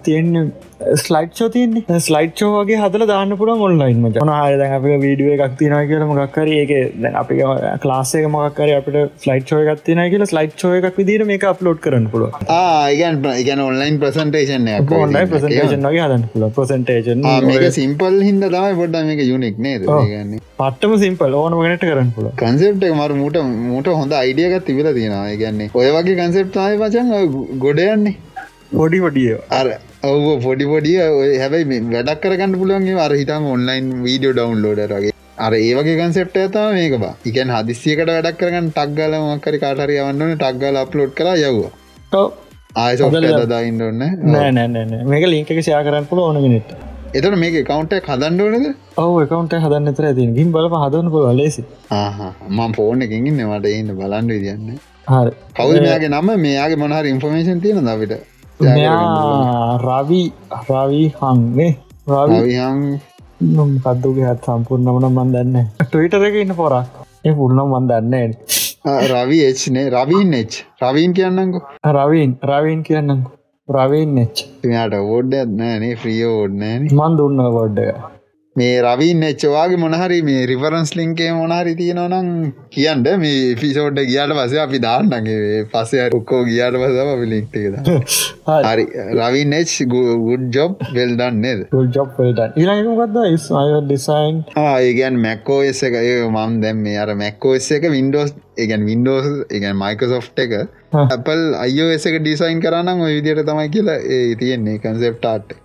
තියෙන ස්ලයිට් ෝ තියන්නේ. ස්ලයිට් ෝගේ හදල දාන්න පුළ ඔන්ලයින් ම න හ අප වීඩුව එකක් තින කියල මොක්කර ඒක අපි ලාසේක මොක්කර අපට ෆලයිට් ෝ එකක් තින කියල ස්ලයිට් ෝ එකක් විදිර මේ අප්ලෝඩ් කරන්න පුල ඒගන් ඒගන් ඔන්ලයින් ප්‍රසන්ටේෂන් ඔන්ලයි ප්‍රසන්ටේෂන්ගේ හදන්න පුල ප්‍රසන්ටේෂන් සිම්පල් හිද තමයි පොඩ්ඩ මේක යුනෙක් නේද? ගන්න පටම සිම්පල් ඕන ගනට කරන්න පුල කන්සෙප්ට මර මුට මුට හොඳ අයිඩියගත් තිබිල තියෙනවා. ගන්නේ ඔය වගේ කන්සෙප්ටාය වචන් ගොඩයන්නේ පොඩි පොඩිය. අර ඔව පොඩි පොඩිය හැබයි වැඩක් කරගන්න පුළුවන්ගේ අර හිතම් ඔන්ලයින් වීඩියෝ ඩවන්ලෝඩරගේ අර ඒවගේ කන්සෙප්ට ඇතා මේක බා. එකන් හදිසියකට වැඩක් කරගන්න ටක්ගල මක්කරි කාටරය වන්නන ටක්ගල අප්ලෝඩ් කර යව්වා. ආය දදායින්න ඔන්න නෑ? නෑ මේක ලිංක ෂයා කරන්න පුල ඕනගෙනෙට එතට මේක කවන්ට හදන්න ඕනද? ඔව කවන්ට හදන්න තර තින් ගින් බල හදන පුල ලෙසි. මම ෆෝන එකින් නවට ඉන්න බලන්න විදින්න හරි. කවද මෙයාගේ නම? මෙයාගේ මොනහර ඉන්ෆර්මේෂන් තියෙන දවිට රවි රවී හංනේ රවිහං කද්දුගේ හත් සම්පූර්ණමන මන්දන්න ටවිටර එක ඉන්න පොරක්. ඒ පුර්ණම් මන්දන්න රවි එච්නේ රවීන් එච් රවීන් කියන්නකු රවීන් රවීන් කියන්නකු රවීන් නෙච් යාට ඕඩ්ඩ නෑනේ ්‍රියෝ ඕඩ්නෑන මන් දුන්න ගොඩ්ඩ මේ රවින් එච්චවාගේ මොනහරි මේ රිවරන්ස් ලින්කේ මොනහරි තියෙනවනම් කියන්න. මේ පිසෝඩ්ඩ ගියාට පස අපි දාන්නගේ පසේ උක්කෝ ගියාට පසම අපි ලික්ටකද හරි. Ravin H good job well done නේද? ජොබ් ඩිසයින් ඒගන් මැක්කෝ එස එක මම් දැම් මේ අර මැක්කෝ එස්ස එක වින්ඩෝස් ඒගැන් වින්ඩෝස් ඒගැන් මයිකසෝ් එක. ඇපල් අයෝස එක ඩිසයින් කරන්න ඔය විදියට තමයි කියලා ඒ තියෙන්නේ කන්සෙප්ටාට්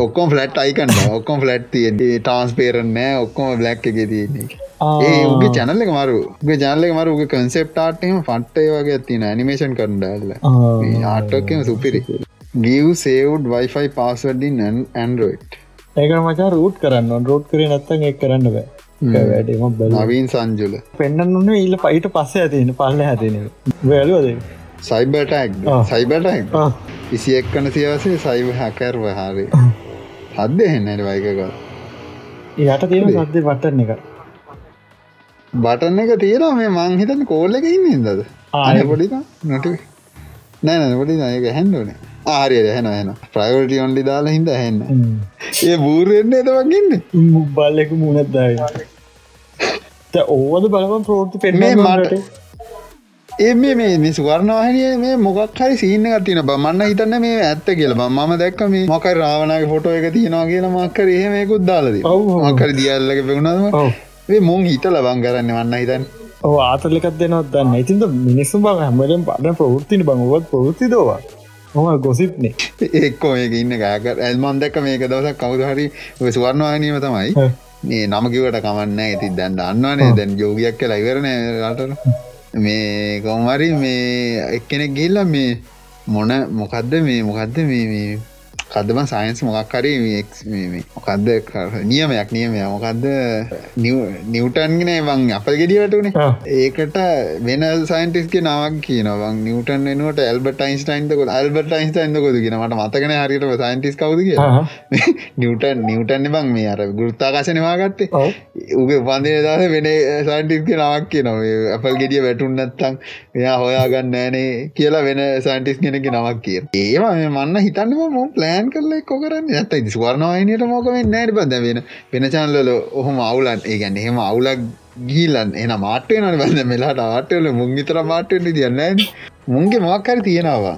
ඔක්කොම් ෆලට් අයිකන්න ඔක්කොම් ෆලට් තියෙන් ටාන්ස් පේරනෑ ඔක්කොම බ්ලක් එක තියන්නේ ඒ උගේ චැනල්ල එක මරු ගේ ජනල්ල මරු කන්සෙප්ටාට්ම ෆට්ටය වගේ තින නිමේෂන් කරන්නඩල්ල ආටෝකම සුපිරි. ගියව් සේවුඩ් වයිෆයි පාස්වඩින් ඇන්ඩරෝයිට් ඒක මචා රූට් කරන්න රෝට් කරේ නැත්තන් එක් කරන්න බෑ වැඩම නවීන් සංජුල. පෙන්න්න ඉල්ල පයිට පස්ස ඇතින පල්ල ඇතින වැලුවද සයිබටක් සයිබටක් ඉසි එක්කන සියවසේ සයිව හැකැර්ව හරි හද්ද එන්නට වයිකක යට තියෙන සද්දය පටන එක. බටන්න එක තියෙන මේ මංහිතන් කෝල්ල එක ඉන්න ඉදද ආය පොඩි නොට නෑන පොඩි නයක හැන්ඩුවන ආරයට හැන හැන ප්‍රයිවටි ඔන්ඩි දාලා හිද හැන්න ඒ බූරෙන්න්නේ එතවගන්න මුබල්ලෙක මුණත්දාය ඕවද බලපන් ප්‍රෝෘති පෙන්නේ මට ඒ මේ මේ ස්වර්ණවාහනය මේ මොකක් හරි සීන තින බමන්න හිතන්න මේ ඇත්ත කියල ම දැක්ක මේ මොකයි රාවනගේ ෆොටෝ එක තියෙනවා කියලා මක්කර එහෙමයකුත් දාලද මකර දියල්ලක පෙවුණද ඒ මුං හිත ලබන් කරන්න වන්න හිතන් ඕ ආතලකත් දෙනවත් දන්න ඉතින්ද මිනිස්සු බං හැමලෙන් පන්න ප්‍රවෘත්තිනි බංගොත් ප්‍රෘති දවා හොම ගොසිප්නේ. එක්කෝ මේක ඉන්න ගෑක ඇල්මන් දැක්ක මේක දවසක් කවුද හරි ස්වර්ණවානීම තමයි. මේ නමකිවට කමන්න ඇති දැන් දන්නවනේ දැන් යෝගයක් කියලා ඉවරණ රටන මේ කොමරි මේ එක්කෙනෙක් ගිල්ල මේ මොන මොකක්ද මේ මොකක්ද මේ කදම සයින්ස් මොකක්කරි මොකක්ද නියමයක් නියමය මොකක්ද නිවටන්ගෙන බං අප ගෙඩියටනේ ඒකට වෙන සයින්ටිස්ක නාවක් කියනවන් නිවටන් වෙනුවට ඇල්බට යින්ස්ටයින්තකො ඇල්බට යින්ස්ටයින්තකොද කියන මට මතකන හරිට සයින්ටිස් කවද නිවටන් නිවටන්න බං මේ අර ගෘත්තාකාශනවාගත්තේ උගේ පන්දින දස වෙන සයින්ටිස්ක නාවක් කියනව. අපල් ගෙඩිය වැටුන්නත්තං එයා හොයාගන්න ෑනේ කියලා වෙන සයින්ටිස් කෙනෙක නවක් කිය ඒවා මන්න හිතන්නම මො ප්ලෑන් කරල කො කරන්න? ඇත ස්වර්ණවාහිනයට මොකම නෑට බද වෙන වෙන චන්ලල ඔහොම අවුලන් ඒගැන්න එහෙම අවුලක් ගීලන් එන මාටේ නන බඳ මෙලාට ආටල මුංගිතර මාටෙන්ට තියන්න මුන්ගේ මක්කර තියෙනවා.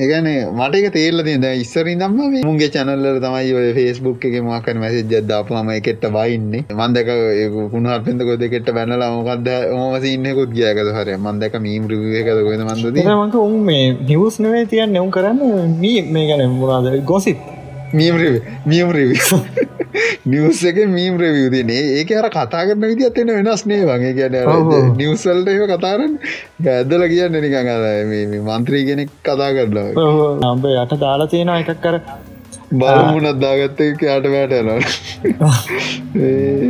එකන මටක තේරල තිද ඉස්සරින්දම්ම මුන්ගේ චැනල්ල තමයි ඔය ෆෙස්බුක් එක මකන මැසි ජදදාපුහම එකට බයින්නේ මන්දක කුණහත් පෙන්ද කොද කෙට බැනලා මොකක්ද ඕමසින්නකුත් ගියකද හර. මන්දක මීම් රිවියකද කොද මන්ද මක උන් මේ නිවස් නවේ තියන්න එවුම් කරන්න මී මේ ගැන මුණද ගොසිත් මීම් මියම් රිවි නිවස් එක මීම් රවියදනේ ඒක අර කතා කරන විදි අත්වෙන වෙනස් නේ වගේ කියන නිවසල්ට ඒ කතාරන්න ඇදල කියන්න නිකඟ මන්ත්‍රී කෙනෙක් කතා කරලා නම්බ යට දාලා තියෙන එකක් කර බලමුණත් දාගත්ත යාට වැටනවා.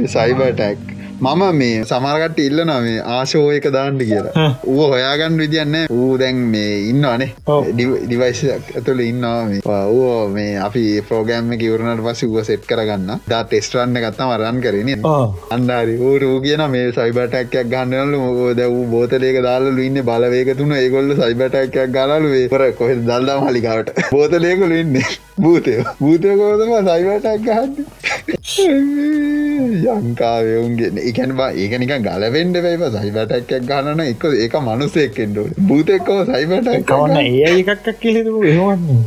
සයිබටැක් මම මේ සමරකට ඉල්ලනවා මේ ආශෝයක දාණ්ඩ කියලා. ඌ හොයාගන්න විදින්න ඌ දැන් මේ ඉන්නවානේ. ඩිවයිස් ඇතුළ ඉන්නවා ඌ මේ අපි ප්‍රෝගෑම්ම කිවරණට පස්ස ුව සෙට් කරගන්න දා ටෙස්ටරන්න ගත්තම රන් කරන අන්ඩාරි ඌ රූ කියන මේ සයිබටක්යක් ගන්නලු මොකෝද වූ බෝතලේක දාලු ඉන්න බලවේක තුන. ඒගොල්ල සයිබටක්යක් ගලලු. වේපර කොහෙ දල්දා මලිකාවට බෝතලේකලු ඉන්නේ. භූතය භූතයකෝතම සයිබටක් ගහන්න? යංකාවයවුන්ගෙන එකැන බා ඒක. නික ගලවෙන්ඩ වැයිව සයිබටක්යක් ගන්නන එක ඒක මනුසෙක්කෙන්ඩ භූතෙක්කෝ සයිබට කවන්න ඒ එකක් කියලෙතු ඒවන්නේ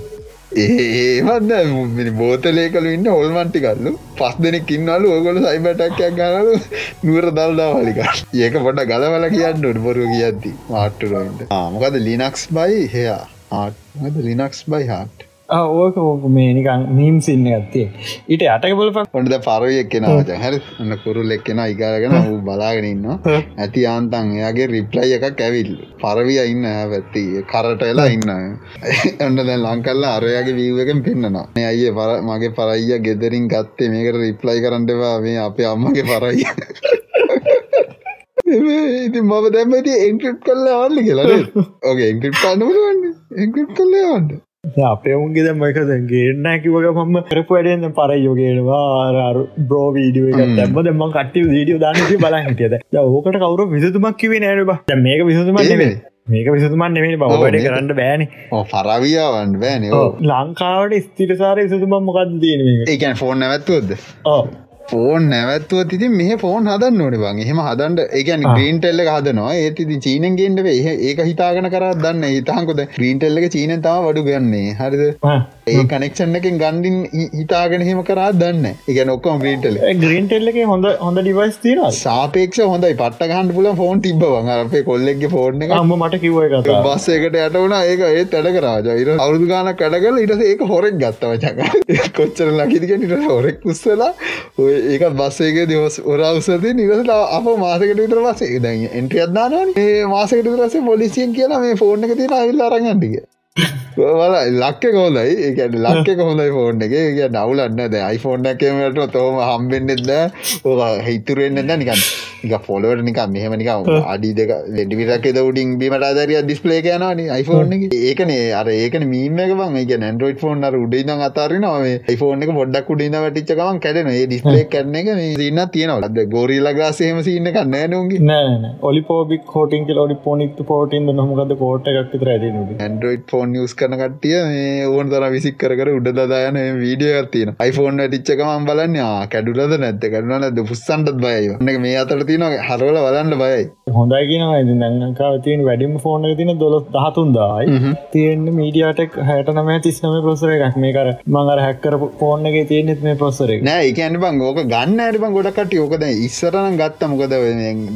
ඒවන්න බෝතලේ කලු ඉන්න හොල්මන්ටි කල්ලු පස් දෙනෙක් ඉන්නලු ඔගොල සයිබටක්යක් ගනලු නුවර දල්දා වලික ඒක පොට ගලවල කියන්න ොඩ බොරු කියද්දි. මාට්ටුරොයින්ට ආමකද ලිනක්ස් බයි හයා ආටමද ලිනක්ස් බයි හාට් ඕක ඕක මේ නිකන් නීම් සින්න ගත්තේ ඊට අටක බලපක් හොඳ පරව එක්කෙන හැර. අන්න කුරුල් එක්කෙන ඉකාරගෙන වූ බලාගෙනන්න ඇති ආන්තන් එයාගේ රිප්ලයි එකක් ඇවිල් පරවිය ඉන්න පැත්ති කරට වෙලා ඉන්න. ඇන්න දැන් ලංකල්ලා අරයාගේ වීව එකෙන් පෙන්න්නනවා මේ අයිය පර මගේ පරයිය ගෙදරින් ගත්තේ මේකට රිප්ලයි කරන්නවා මේ අපේ අම්මගේ පරයිය. ඉති මම දැම්මති එංක්‍රප් කල්ල ආල්ලි කියලා ඕගේ එංක්‍රප් පන්නවලන්න එංක්‍රප් කල්ලේ වන්න අපේ උන්ගේ දැමක ගේන්න කිවක මම කරපු වැඩෙන්න්න පරයෝගේනවා බ්‍රෝ වීඩිය එක දැම දෙම කට වීඩියෝ දානති බල හිටියද ඕකට කවරු විසතුමක් කිවේ නෑරබ මේක විසතුමක් මේක විසතුමන් නෙමේ බව වැඩ කරන්න බෑන. පරවියාවන් බෑන. ලංකාවට ස්තිරසාර විසතුමක් මොකක්ද තියෙන ඒකන් ෆෝන් නැවත්තුවද ෆෝන් නැවත්තුව තිති මේ ෆෝන් හදන්න ඕන බං. එහෙම හදන්ට ඒකන් ග්‍රීන්ටෙල්ල හදනවා. ඒතිති චීනෙන්ගේන්ට ඒක හිතාගෙන කර දන්න හිතාකොද ග්‍රීන්ටෙල්ල චීන තම වඩු ගන්නේ. හරිද? ඒ කනෙක්ෂන් එකින් ගන්ඩින් හිතාගෙන හෙම කරා දන්න එක. නොක්කම් ග්‍රීන්ටල ග්‍රීන්ටෙල්ල හොඳ හොඳ ඩිවයිස් තින සාපේක්ෂ හොඳයි. පට්ට ගහන්ඩ පුල ෆෝන් තිබ්බවන් අපේ කොල්ලෙක්ගේ ෆෝර්න එක. ම මට කිව එක බස් එකට යට වුණ ඒක ඒ තැඩ කරාජ ඉර අවුදු ගාන කඩගල ඉට ඒක හොරෙක් ගත්තව චක කොච්චර ලකිදික නිට හොරෙක් කුස්සලා ඔය ඒක බස්සේක දවස් ඔරවසද නිවසට අප මාසකට විතර පසේ දැන් එන්ට්‍රිය අදදානන ඒ මාසකට රසේ පොලිසියෙන් කියලා මේ ෆෝර්න එක තින අවිල්ල අරගන්නටික වල ලක්ක කොහොදයි ඒකට ලක්ක කොහොඳයි ෆෝන් එක. කිය නවුලන්න ද iPhoneෆෝන් එකමට තෝම හම්බෙන්න්නෙද ඕ හිතුරෙන්න්න නිකන් එක ෆොලවට නික මෙහම නික අඩි දෙක ලෙඩිවිටක් දවඩින් බීමට අදරිය ඩිස්පලේ යනන iPhoneෆෝන් එක. ඒකනේ. අර ඒක මීම එක බං. එක නැන්ඩරෝයිඩ් ෆෝන් අර උඩින් අතාරන ේ iPhoneෆෝන් එක පොඩ්ඩක් උඩින්න වැටිච්චකමන් කැඩන ඒ ඩිස්පලේ කරන එක සින්න තියෙනවලද ගෝරීල ගාසේම සින්න කන්න නොගේ නෑ ඔලිපෝබික් හෝටින් ලොඩි පොනික් පෝටින් නොමකද කෝට එකක් රැද ඇන්ඩරෝයිඩ් ෆෝන් යස් කරන කටිය මේ ඕන තර විසික් කර උඩ දායන වීඩිය තින iPhoneෆෝන් ටිච්චකම බලන්න කැඩුලද නැත්ත කරනලද පුස්සන්ටත් බයයි. මේ අතර තින හරවල බලන්න බයයි. හොඳයි කියන දැංකාව තියන වැඩිම ෆෝන තින දොලොත් දහතුන්දායි. තියෙන්න්න මීඩියටක් හැට නම තිස්නම ප්‍රසර එකක්. මේ කර මඟර හැක්කර එක තියෙනෙත් මේ ප්‍රසර නෑ එකන්න බං ඕක ගන්න ඇරිබං ගොඩකට යෝකද ඉස්සරන ගත්ත. මොකද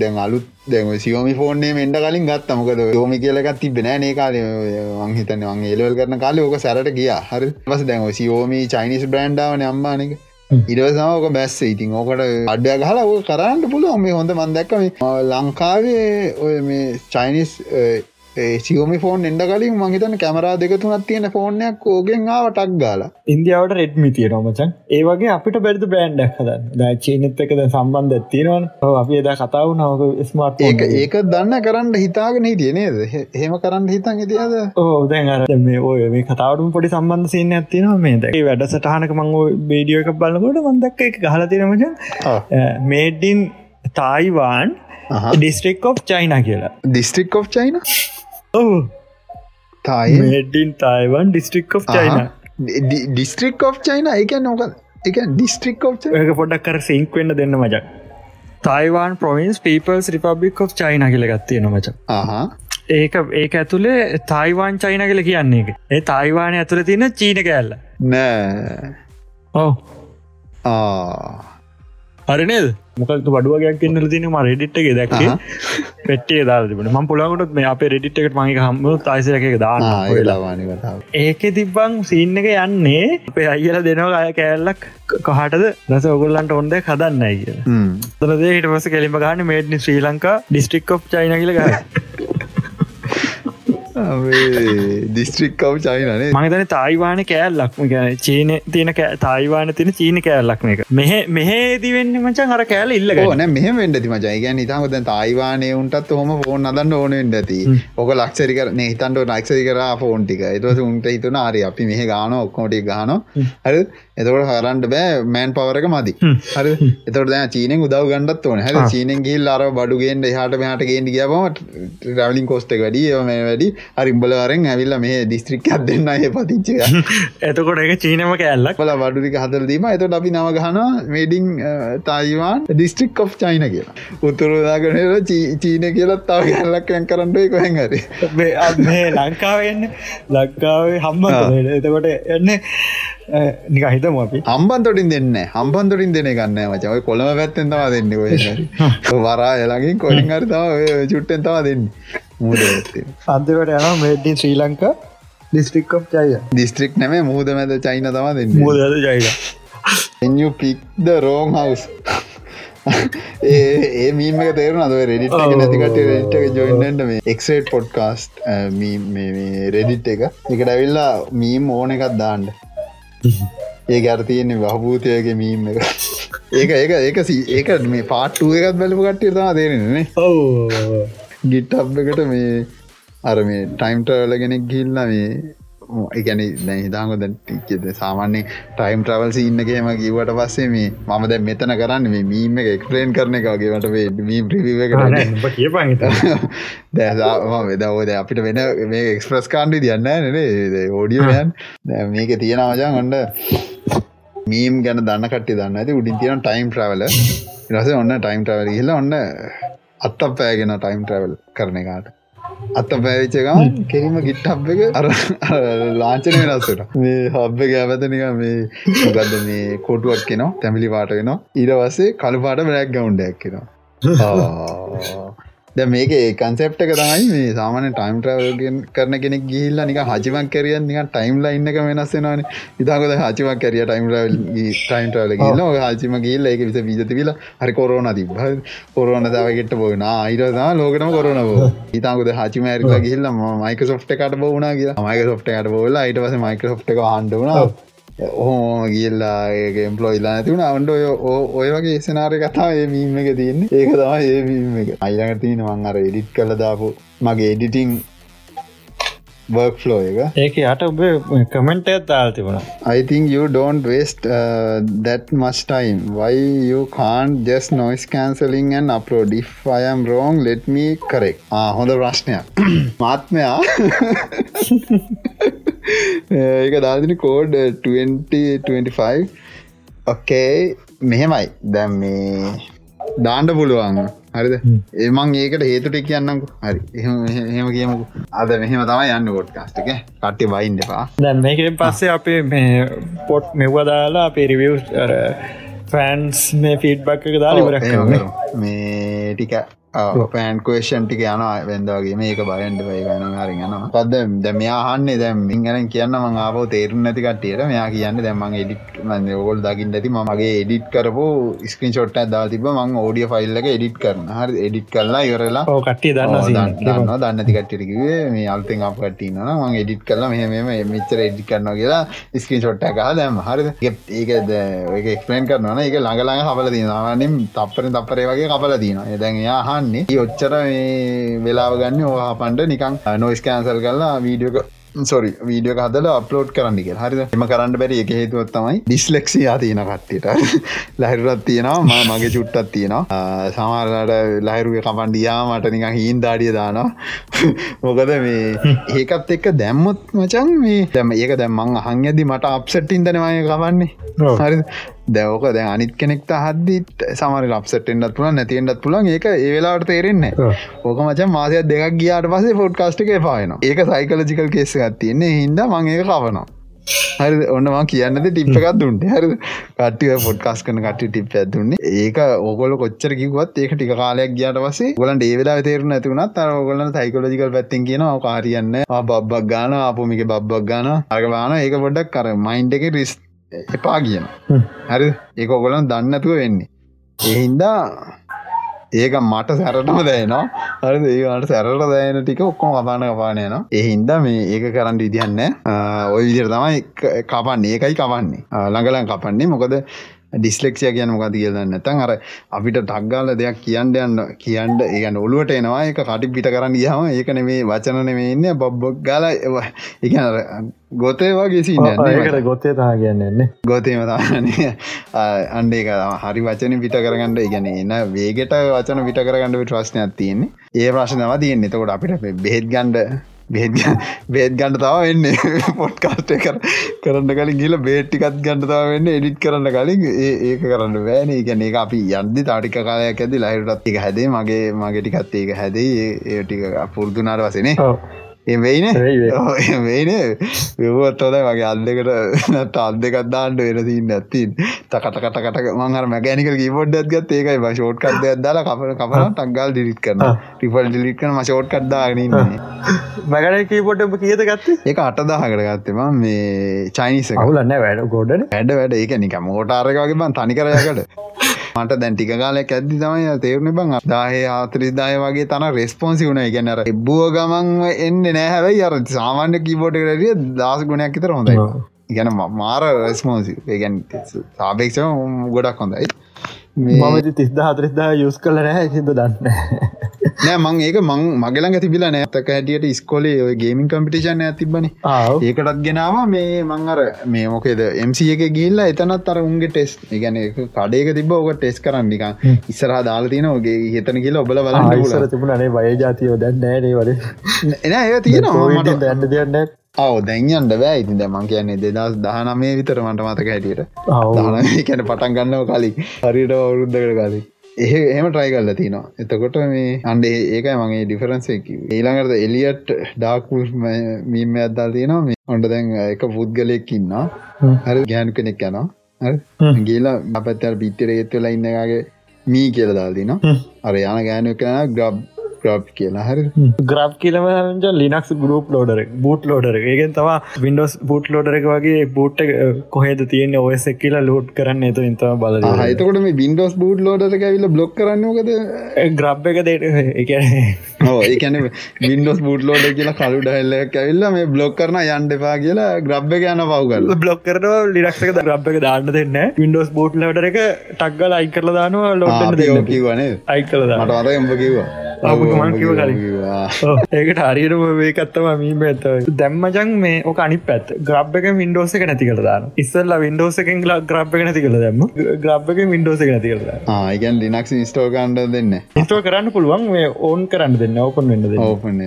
දැන් අලුත් දැම සියෝමි ෆෝර්නේ මෙන්ඩ කලින් ගත් මකද යෝමි කියලගත් තිබෙන ඒ කාල. වංහිතන වගේ ඒලවල් කරන කාල ඕක සැරට ගිය. හරි. පස දැන් සියෝමි චයිනිස් බ්‍රන්්ඩාවන අම්මානක ඉරසාමක බැස්ස ඉතින් ඕකට අඩ්‍ය ගහලා ඕ කරන්නට පුළුව මේ හොඳ මන්දැක්කම ලංකාවේ ඔය මේ චයිනිස් සියෝමි ෆෝන් එඩ කලින් මහිතන කැමරා දෙකතුනත් තියෙන ෆෝර්නයක් ෝගෙන් ආවටක් ගාලා. ඉන්දියාවට රෙඩ්මි තිය නොමචන් ඒවගේ අපිට බැරිද බ්‍රන්්ඩක් හද දචීනත් එකද සම්බන්ධ තියනවන. අපි එදා කතාව නවක ස්මර්ට ඒක ඒක දන්න කරන්න හිතාගෙන හිටියනේද හෙම කරන්න හිතන් හිතියද ඕ දැන් අර මේ ඔය මේ කතාවටම පොඩි සම්බන්ධ සින්න ඇතිනවා මේ දැයි වැඩ සටහනක මංග බේඩියෝ එක බලකොට මන්දක්ක එක ගහලතිනමච made in Taiwan district of China කියලා. District of China ටයින් Taiwan district of China district of China එක නොක එක ඩිස්ට්‍රික් of එක පොඩක් කර සිංක් වෙන්න දෙන්න මජක් තයිවාන් පොවින්ස් පීපල්ස් රිපබික් of චයින කියල ගත්තිය නොමච ඒක ඒක ඇතුළේ තායිවාන් චයින කල කියන්නේ එක ඒ තායිවානය ඇතුළ තියෙන චීන කෑල්ල. නෑ. ඔව. ආ. හරිනේද මොකක් බඩුවගයක් ඉන්නල තින ම රෙඩිට්ගේ දැක්කේ. පෙටේ දා තිබට ම පුලාගට මේ අප රෙඩිට් එකට මගේ හම්ම ඒලාවානි කතාව ඒක තිබ්බං සින්න එක යන්නේ අපේ අයිල දෙනවා අය කෑල්ලක් කහටද? දස ඔගුල්ලන්ට ඔොන්ද හදන්න කිය තනදේ හිට පස කෙලිම ගන්න made in Sri Lanka district of චයිනගල ගහ දිස්ත්‍රික් කව් චයිනනේ මහිතන තායිවාන කෑල්ලක්ම ගැන චීන තියෙන තායිවාන තින චීන කෑල්ලක්ම එක මෙහ මෙහේදී වෙන්න මචන් අර කෑල ඉල්ල න මෙහම වෙන්ඩති මචයි ගැන නිතමද තායිවානය උන්ටත් හොම ෆෝන් අදන්න ඕන වෙන්ඩ ඇති. ඕක ලක්ෂරි කර හිතන්ට නක්ෂරි කර ෆෝන් ටික. එතවස උන්ට හිතුන ආරි අපි මෙහ ගාන ඔක්කොටි ගාන හරි? එතකට හරන්ට බෑ මෑන් පවරක මදි. හරි? එතට දැ චීනෙන් උදව ගන්නත් ඕන. හැ චීනෙන් ගිල් අර බඩුගෙන් හට මහට ගෙන්ඩ කියපම රවලින් කොස්ට වැඩි මේ වැඩි හරිම්බලවරෙන් ඇවිල්ල මේ දිස්ත්‍රික් අදන්න අය පතිච්චය එතකොට එක චීනම කෑල්ලක්? බල බඩුරික හදරදීම එතට අපි නවගහන made in Taiwan district of China කියලා. උතුරදාගනට චීන කියලත් තාව ගැල්ලක් ඇන් කරන්නට කොහැන් හරි. මේ ලංකාවන්න ලක්කාවේ හම්ම එතකොට එන්න නික හිතම අපි. හම්බන්තොටින් දෙන්න හම්බන්තොටින් දෙන ගන්න මචය කොළම පැත්තෙන් තවා දෙන්න වරා එලගින් කොලින් අරතාව චුට්ටෙන් තවා දෙන්න මුද අන්තිවට යන made in Sri Lanka district of චය දිස්ත්‍රික් නැම මුහද මැද චයින තවා දෙන්න. මුද එ පික්ද රෝන් හවස් ඒ මීම තේරු අද රෙඩිට නැතිකට රෙට්ක ජොයින්නට මේ එක්සේට් පොඩ්කාස්ට් රෙඩිට් එක. එකට ඇවිල්ලා මීම් ඕන එකත් දාන්ඩ ඒ ගැරතියන්නේ වහභූතයගේ මීම් එක. ඒක ඒක ඒක ඒක මේ පාට්ටුව එකත් බැලපු කට්ටිය තම දේරන්නේ ගිට්ටබ් එකට මේ අර මේ ටයිම්ටවල කෙනෙක් ගිල්ල මේ එකැන දැ හිතාකො දැ සාමාන්‍ය ටයිම් ට්‍රවල් ඉන්නගේම කිවට පස්සේ මේ මම දැ මෙතන කරන්න මේ මීම එක එක්ස්පලේන් කරන එකගේට මීම් ප්‍රිව වෙදවෝද අපිට වෙන මේ එක්ස්ප්‍රස් කාණ්ඩි තියන්න නේ ඕඩියෝයන් මේක තියෙනවජන් ඔොන්ඩ මීම් ගැන දන්න කට්ටි දන්න ඇති උඩින් තියෙන ටයිම් ට්‍රවල රස ඔන්න ටයිම් ට්‍රවල හිල ඔන්න අත්තක් පෑගෙන ටයිම් ට්‍රවල් කරන එකාට. අත්ත පැවිච්චකම් කෙරීම ගිට්ටබ් එක අර ලාංචන වෙනස්සට මේ හබ්බ ගෑපතනික මේ මොකක්ද මේ කොටුවක් කෙනවා තැමිලි පාට වෙනවා ඊට වස්සේ කළු පාට බැක් ගවුන්ඩයක් කෙනවා ද මේක කන්සෙප්ට එක තමයි මේ සාමන ටයිම් ට්‍රවල්ගෙන් කරන කෙනෙක් ගිල්ල නික හචිවක් කරිය නික ටයිම් ලයින්න එක වෙනස්සෙනවාන ඉතාකොද හචිවක් කරිය ටයිම් ටයිම් ටවල ගල්ල හචිම ගල්ල එක විස විජතිවිල හරි කොරෝන තිබ කොරෝන දවගෙට බෝන අයිරදා ලෝකනම කොරන බෝ ඉතාකොද හචිම ඇරිලා ගිල්ල මයික සොෆ්ට කට බෝනා කිය මයික සොෆ්ට කට බෝල අයිට පස මයික සොෆ්ට එක හන්ඩුනා ඕහෝ ගිල්ලා ඒක එම්පලොයිලා ඇතිවුණ අන්ඩ ඔය ඔය වගේ සනාරය කතා ඒ මීම එක තියන්නේ. ඒක තම ඒ මීම එක. අයිලඟට තියෙන මං අර එඩිට් කළ දාපු මගේ එඩිටිං flow එක. ඒක යට ඔබ කමෙන්ට් තාල් තිබුණ. I think you don't waste uh, that much time. Why you can't just noise cancelling and upload? If I am wrong let me correct. ආ හොඳ ප්‍රශ්නයක්. මාත්මයා ඒක දාදින කෝඩ් 2025 ඔකේ මෙහෙමයි. දැම් මේ දාණ්ඩ පුළුවන් හරිද? ඒමං ඒකට හේතුට කියන්නම් හරි. එහෙම කියමු අද මෙහෙම තමයි යන්න ගොඩ් කාස්ටික කට්ටි බයින් දෙපා දැන් මේකෙන් පස්සේ අපේ මේ පොට් මෙව්වදාලා අපේ රිවියස් ෆෑන්ස් මේ ෆීඩ්බක් එක දාලා ඉවර මේ ටික පෑන් කේෂන් ටික යන වෙන්දගේ මේක බයන්ඩ වයි ගන හරි යන පද ද මෙයාහන්නේ දැම් ඉංගන කියන්න ම ආපෝ තේරු නැති කටියට මෙයා කියන්න දැමන් එඩිට් මන්න ඔගොල් දකිින් ඇති මගේ එඩිට් කරපු ස්ක්‍රීන් ෂොට් දා තිබ මං ෝඩිය ෆයිල්ලක එඩිට් කරන හරි එඩිට් කරලා ඉවරලා කට්ටිය දන්න දන්න දන්නති කට්ටිරකිවේ මේ අල්තෙන් අප කට්ටින මං එඩිට් කරලා මෙහම මෙච්චර එඩිට කරන කියලා ස්ක්‍රීන් ෂොට් එක දැම හරි ඒකද ඒක එක්ස්පලේන් කරනන එක ළඟලාඟ හබල තිනවානම් තප්පරෙන් තප්පරේ වගේ තින දැන් යාහන් කරන්නේ. ඔච්චර මේ වෙලාව ගන්න ඕහා පන්ඩ නිකං නොයිස් කෑන්සල් කරලා වීඩියෝක සොරි වීඩියෝ හදල අප්ලෝඩ් කරන්න කිය හරිද? එම කරන්න බැරි එක හේතුවත් තමයි ඩිස්ලෙක්සියා තියෙන කට්ටියට. ලහිරුවත් තියෙනවා මගේ චුට්ටත් තියෙනවා. සමාරලට ලහිරුව කපන්ඩියා මට නික හින් දාඩිය දානවා. මොකද මේ ඒකත් එක්ක දැම්මොත් මචන් මේ දැම ඒක දැම්මං අහන් ඇදි මට අප්සට්ටින් දනවාය කවන්නේ හරි දැවක දැ අනිත් කෙනෙක්ට හද්දිත් සමර ලප්සටෙන්ඩත් පුලන් නැතිෙන්ටත් පුලන් ඒක ඒවෙලාට තේරෙන්නේ ඕක මචන් මාසයක් දෙකක් ගියාට පසේ ෆොඩ්කාස්ට් එක පායන ඒක සයිකලජිකල් කේස ගත්තියන්නේ හින්ද මං ඒක කවනවා. හරි ඔන්නම කියන්නද ටිප් එකක් දුන්ට හරි කට්ටිය පොඩ්කාස් කන කට ටිප් ඇදුන්නේ ඒක ඕගොල කොච්චර කිවත් ඒක ටික කාලයක් ගියට පසේ ගොලන් ඒවෙලා තේරුණ ඇතිවුණත් අර ඔගලන්න සයිකලජිකල් පැත්තෙන් කියන කාරියන්න බබ්බක් ගාන අපමික බබ්බක් ගාන අගවාන ඒක පොඩ්ඩක් කර මයින්් එක රිස් එපා කියන. හරි? ඒක ඔගොලන් දන්නතුව වෙන්නේ. එහින්දා ඒක මට සැරටම දයනවා හරි ඒකට සැරට දයන ටික ඔක්කොම කපාන කපානයන එහින්ද මේ ඒක කරන්න විදිහන්න ඔය විදිර තමයි කපන්නේ. ඒකයි කවන්නේ ළඟලන් කපන්නේ. මොකද ඩිස්ලෙක්ෂය කියන මොකද කියලන්න නැතන් අර අපිට ටක්ගාල දෙයක් කියන්න යන්න කියන්න ඒගන්න ඔලුවට එනවා එක කටි පිට කරන්න ගියාම ඒකන මේ වචන නෙමේ ඉන්න බොබ්බොක් ගාල එක ගොතේ වගේ සිට ගොත්තේ තා කියන්නන්නේ ගොතේම තාන්නේ අන්ඩේ හරි වචන පිට කරගන්නඩ ඉගැන එන්න වේගෙට වචන පිට කරගන්නඩ ප්‍රශ්නයක් තියන්නේ. ඒ ප්‍රශ්නව තියන්නේ. තකොට අපිට බෙහෙත් ගණ්ඩ බේත් බේත් ගණඩ තව වෙන්න. පොට්කාස්ට කර කරන්න කලින් ගිල බේට්ටිකත් ගණඩ තව වෙන්න එඩිට් කරන්න කලින් ඒක කරන්න බෑන. ගැන ඒ අපි යන්දි තාටික කාලයක් ඇති ලහිරටත් එක හැදේ මගේ මගේටිකත් ඒක හැදේ ඒ ටික පුරදුනාට වසනේ එවෙයින වෙයින විවත් හොද වගේ අල්දකට නත් අල් දෙකක් දාන්නට වෙන තින්න ඇත්තින් තකටකටකට මංහර මැගැනික කීබොඩ්ඩත් ගත් ඒකයි ශෝට් කත්ද ඇදදාලා කපන කපන ටක්ගල් ඩිලිත් කරන ටිපල් ඩිලික් කන ශෝට් කත්දාගනන්න මැගන කීපොට කියද ගත්ත? ඒක අටදාහකට ගත්තම මේ චයිනිස කවුලන්න වැඩ ගොඩ වැඩ වැඩ. ඒක නික මෝටාරකගේ බන් තනිකරයකට මට දැන් ටික කාලයක් ඇද්දි තමයි තේරුණ බං දාහේ ආතරිදාය වගේ තන රෙස්පොන්සි වුණ. ගැනර එබ්බුව ගමන් එන්න නෑ හැබයි අර සාමාන්‍ය කීබෝඩ් කරටිය දස් ගුණයක් තර හොඳයි. ගැන මාර රෙස්මෝසි ඒගැන් සාපේක්ෂ ගොඩක් හොඳයි. මමති තිස්දා හතරිස්දා යුස් කල නෑ හිද දන්න නෑ මං ඒක මං මගලන් තිබිල නෑතක හැටියට ස්කොලේ ඔය ගේමින් කම්පිටිෂන් ඇතිබන ඒකටත් ගෙනාව මේ මං අර මේ මොකේද MC එක ගිල්ල එතනත් අර උන්ගේ ටෙස් ගැන කඩේක තිබ ඕක ටෙස් කරන්නික ඉස්සරහ දාලතින ඔගේ හිතන කියල ඔබල බල තිබුණනේ බය ජාතියෝ දැන් නෑනේ වල එන ඒ තියෙනවා. මට දැන්න දෙයන්න ඔව දැන්යන්ට බෑ ඉතින්. දැමන් කියන්නේ දෙදස් දහනමේ විතර මට මතක හැටියට. දහන කැන පටන් ගන්නව කලින්. හරිට අවුරුද්ධකට කලින් එහම ට්‍රයි කල්ල තිනවා. එතකොට මේ අන්ඩේ ඒකයි මගේ ඩිෆරන්සේක ඊළඟට එලියට් ඩාකුල් මීම ඇදදල් තියෙනවා මේ ඔොන්ට දැන් එක පුද්ගලයෙක් ඉන්න හරි ගෑනු කෙනෙක් යනවා. ගේලා අපත්තර පිට්ටර ඒත්වෙලා ඉන්නගේ මී කියල දාල්දින අර යන ගෑනු කෙන ග්‍රබ් ග්‍රබ් කියලා. හරි. GRUB කියලම Linux GRUB loader boot loader again තම වින්ඩෝස් බූට් ලෝඩර වගේ බූට් කොහෙද තියෙන ඔයසක් කියලා ලෝඩ් කරන්න එතු ඉතම බල එතකොට මේ බින්ඩෝස් බූට් ලෝඩර ඇවිල බ්ලොක් කරන්නකද ග්‍රබ් එක දෙට එක ඒකන බින්ඩෝස් බූට් ලෝඩ කියලා කලු ඩහල්ලක් ඇවිල්ල මේ බ්ලොක් කරන යන්ඩපා කියලා ග්‍රබ් එක යන පවගල බ්ලොක් කරන ලිරක්ක ග්‍රබ් එක දාන්න දෙන්න වින්ඩෝස් බූට් ලෝඩර එක ටක්ගල අයි කරලා දානවා ලෝඩ කිවනේ අයි කල මට අත එම්බ කිවා කිව ඒකට හරියටම වේකත්තම මීම ඇත දැම්මජන් මේ ඕක අනි පැත් ග්‍රබ් එක වින්ඩෝස එක නැති කරදාන ඉස්සල්ල වින්ඩෝස එකෙන් ග්‍රබ් එක නැති කළ දැම ග්‍රබ් එක වින්ඩෝස එක නැති කරද ආයගන් ලිනක් ස්ටෝ කන්ඩ දෙන්න. ස්ටෝ කරන්න පුළුවන් මේ ඕන් කරන්න දෙන්න ඕපන් වෙන්න ඕපන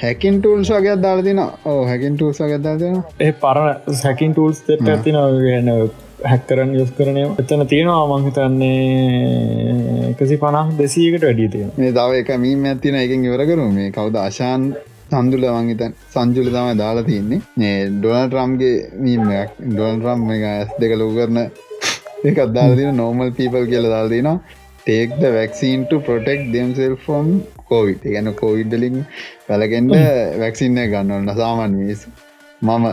හැකින් ටූල්ස් වගේ දාලදින ඕ හැකින් ටූල්ස් වගේ දාදෙන ඒ පරණ සැකින් ටූල්ස් තෙට ඇතින ගන්න හැක්කරන්න යොස් කරනය එතන තියෙනවා මංහිතන්නේ එකසි පනක් දෙසීකට වැඩිය තියෙන මේ තව එක මීම ඇතින එකින් ඉවර කරු මේ කවුද? අශාන් සන්දුල වංහිතන් සංජුල තමයි දාලා තියන්නේ. මේ ඩොනල් ට්‍රම්ගේ මීමයක් ඩොල් ට්‍රම් එක ඇස් දෙක ලෝ කරන එක අදාලදින නෝමල් පීපල් කියල දාල්දින තේක්ද වැක්සින්ට ප්‍රොටෙක් දෙම්සෙල් ෆොම් කෝවිට ගැන කෝවිඩ්ඩලින් වැලගෙන්ට වැක්සින්න ගන්නවන්න සාමන් මිස් මම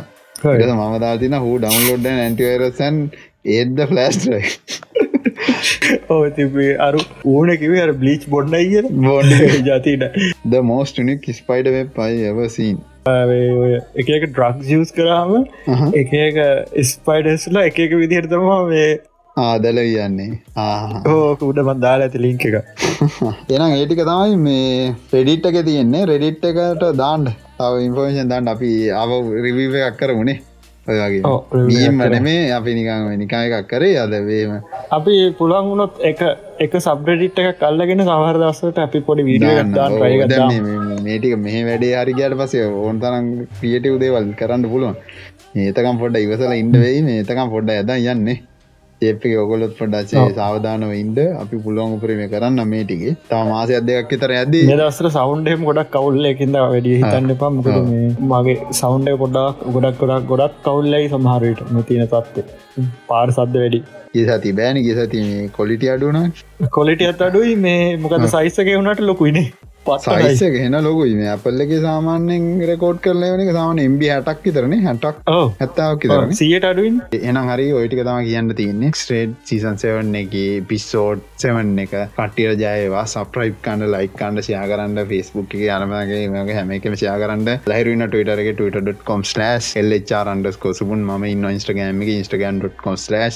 මම දාතින හූ ඩවන්ලෝඩ් ඇන්ටිවරසන් ඒද ෆලස්ටරයි ඕ තිබේ අරු ඕන කිවේ අර බ්ලිච් බොඩ්ඩ කිය බොඩ් ජතිට ද මෝස්ට නික් ස්පයිඩ වෙබ් පයි එවසීන් එක එක ඩ්‍රක් ජස් කරාම එක එක ස්පයිඩස්ලා එක එක විදිහරතමා මේ ආදල කියන්නේ. ඕක උඩ බන්දාල ඇති ලිංක එක. එනම් ඒටික තමයි මේ රෙඩිට් එක තියෙන්නේ. රෙඩිට් එකට දාන්ඩ තව ඉන්ෆෝර්මේෂන් දාන්න අපි අව රිවීව එකක් කරමුණේ ඔයගේ මීම් වන මේ අපි නිකං නිකා එකක් කරේ. අදවේම අපි පුළන් වුණොත් එක එක සබ්‍රඩිට් එක කල්ලගෙන සමහර දස්සට අපි පොඩි මේටික මෙහ වැඩේ හරිගයට පසේ ඕන් තරම් පියට උදේවල් කරන්න පුළුවන්. ඒතකම් පොඩ්ඩ ඉවසල ඉන්ඩ වෙයි මේතකම් පොඩ්ඩ ඇද යන්නේ ඒපක ඔගොලොත් පොඩ්ඩසේ සාවධානව ඉන්ද අපි පුළුවන් උපරීම කරන්න මේ ටිගේ තා මාසයක් දෙයක් තර ඇද දස්ර සෞන්්ඩයම ගොඩක් කවුල්ල එකින්ද වැඩිය හිතන්න එපා. මොකද මේ මගේ සෞන්්ඩය පොඩක් ගොඩක් ගොඩක් ගොඩක් කවුල්ලයි සමහරයට මෙතින තත්වේ පාර සද්ද වැඩි. ඒසති බෑන. ගෙසති මේ කොලිටි අඩුන කොලිටි අත් අඩුයි. මේ මොකද සයිසක වුණට ලොකුයිනේ සයිස ගෙන ලොකුයි. මේ අපල්ලගේ සාමාන්‍යෙන් රෙකෝඩ් කරල වනක සාමන එම්බ හටක් විතරන. හටක් ඇත්තාවක් කිතරන සියට අඩුවන් එනම් හරි ඔයිටික තම කියන්න තියන්නේ. ස්ට්‍රේඩ් සිසන් සෙවන්න එක පිස්සෝඩ් සෙවන් එක. කටිය ජයවා සප්‍රයිප් කන්න ලයි කණ්ඩ ෂයා කරන්න ෆස්බුක් එක අනමගේ මගේ හැම එකම ෂයා කරන්න. ලහිරන්න ටටරගේ ට.com ස්ලස් එල්චරන්ඩස් කොසුබුන් ම ඉන්න ඉස්ටගෑම ස්ලස්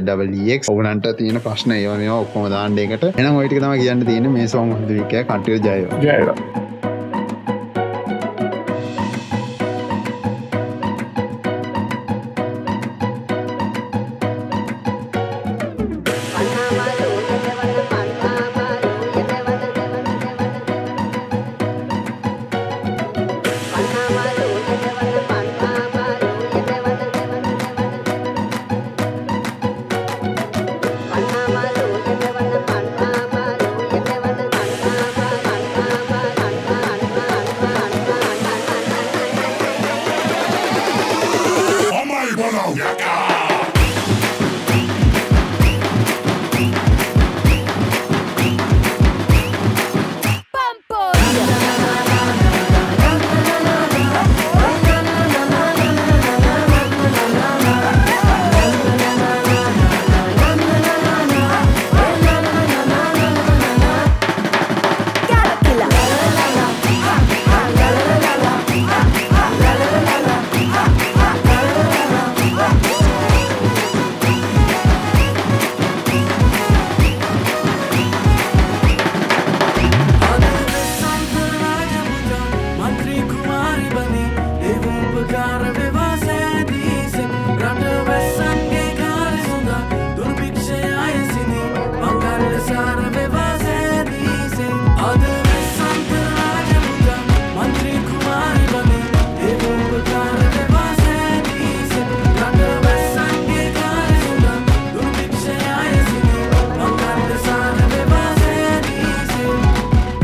ඩක් ඔවනන්ට තියෙන ප්‍රශ්න ඒවම ඔක්කොම දාන්ඩේකට එන ඔයිටික තම කියන්න තියෙන මේ සෝම හදවික කටිය 还有这个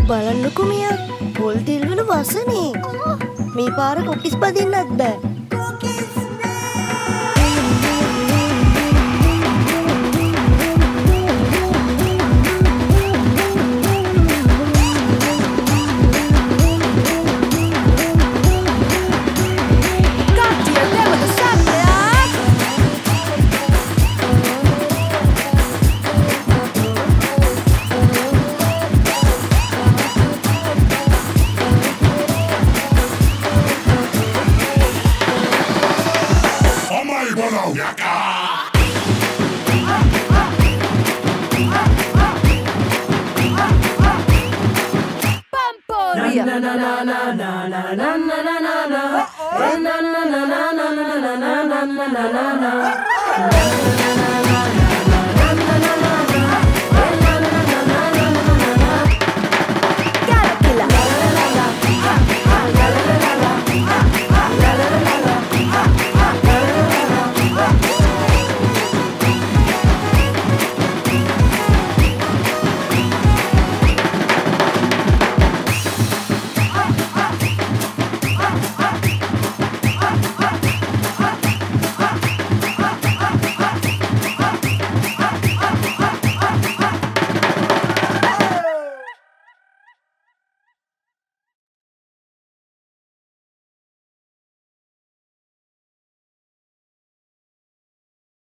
බලන්නකුමිය පොල් තිල්වල වසනේ. මේ පාර කොකිස් පදින්නත් බෑ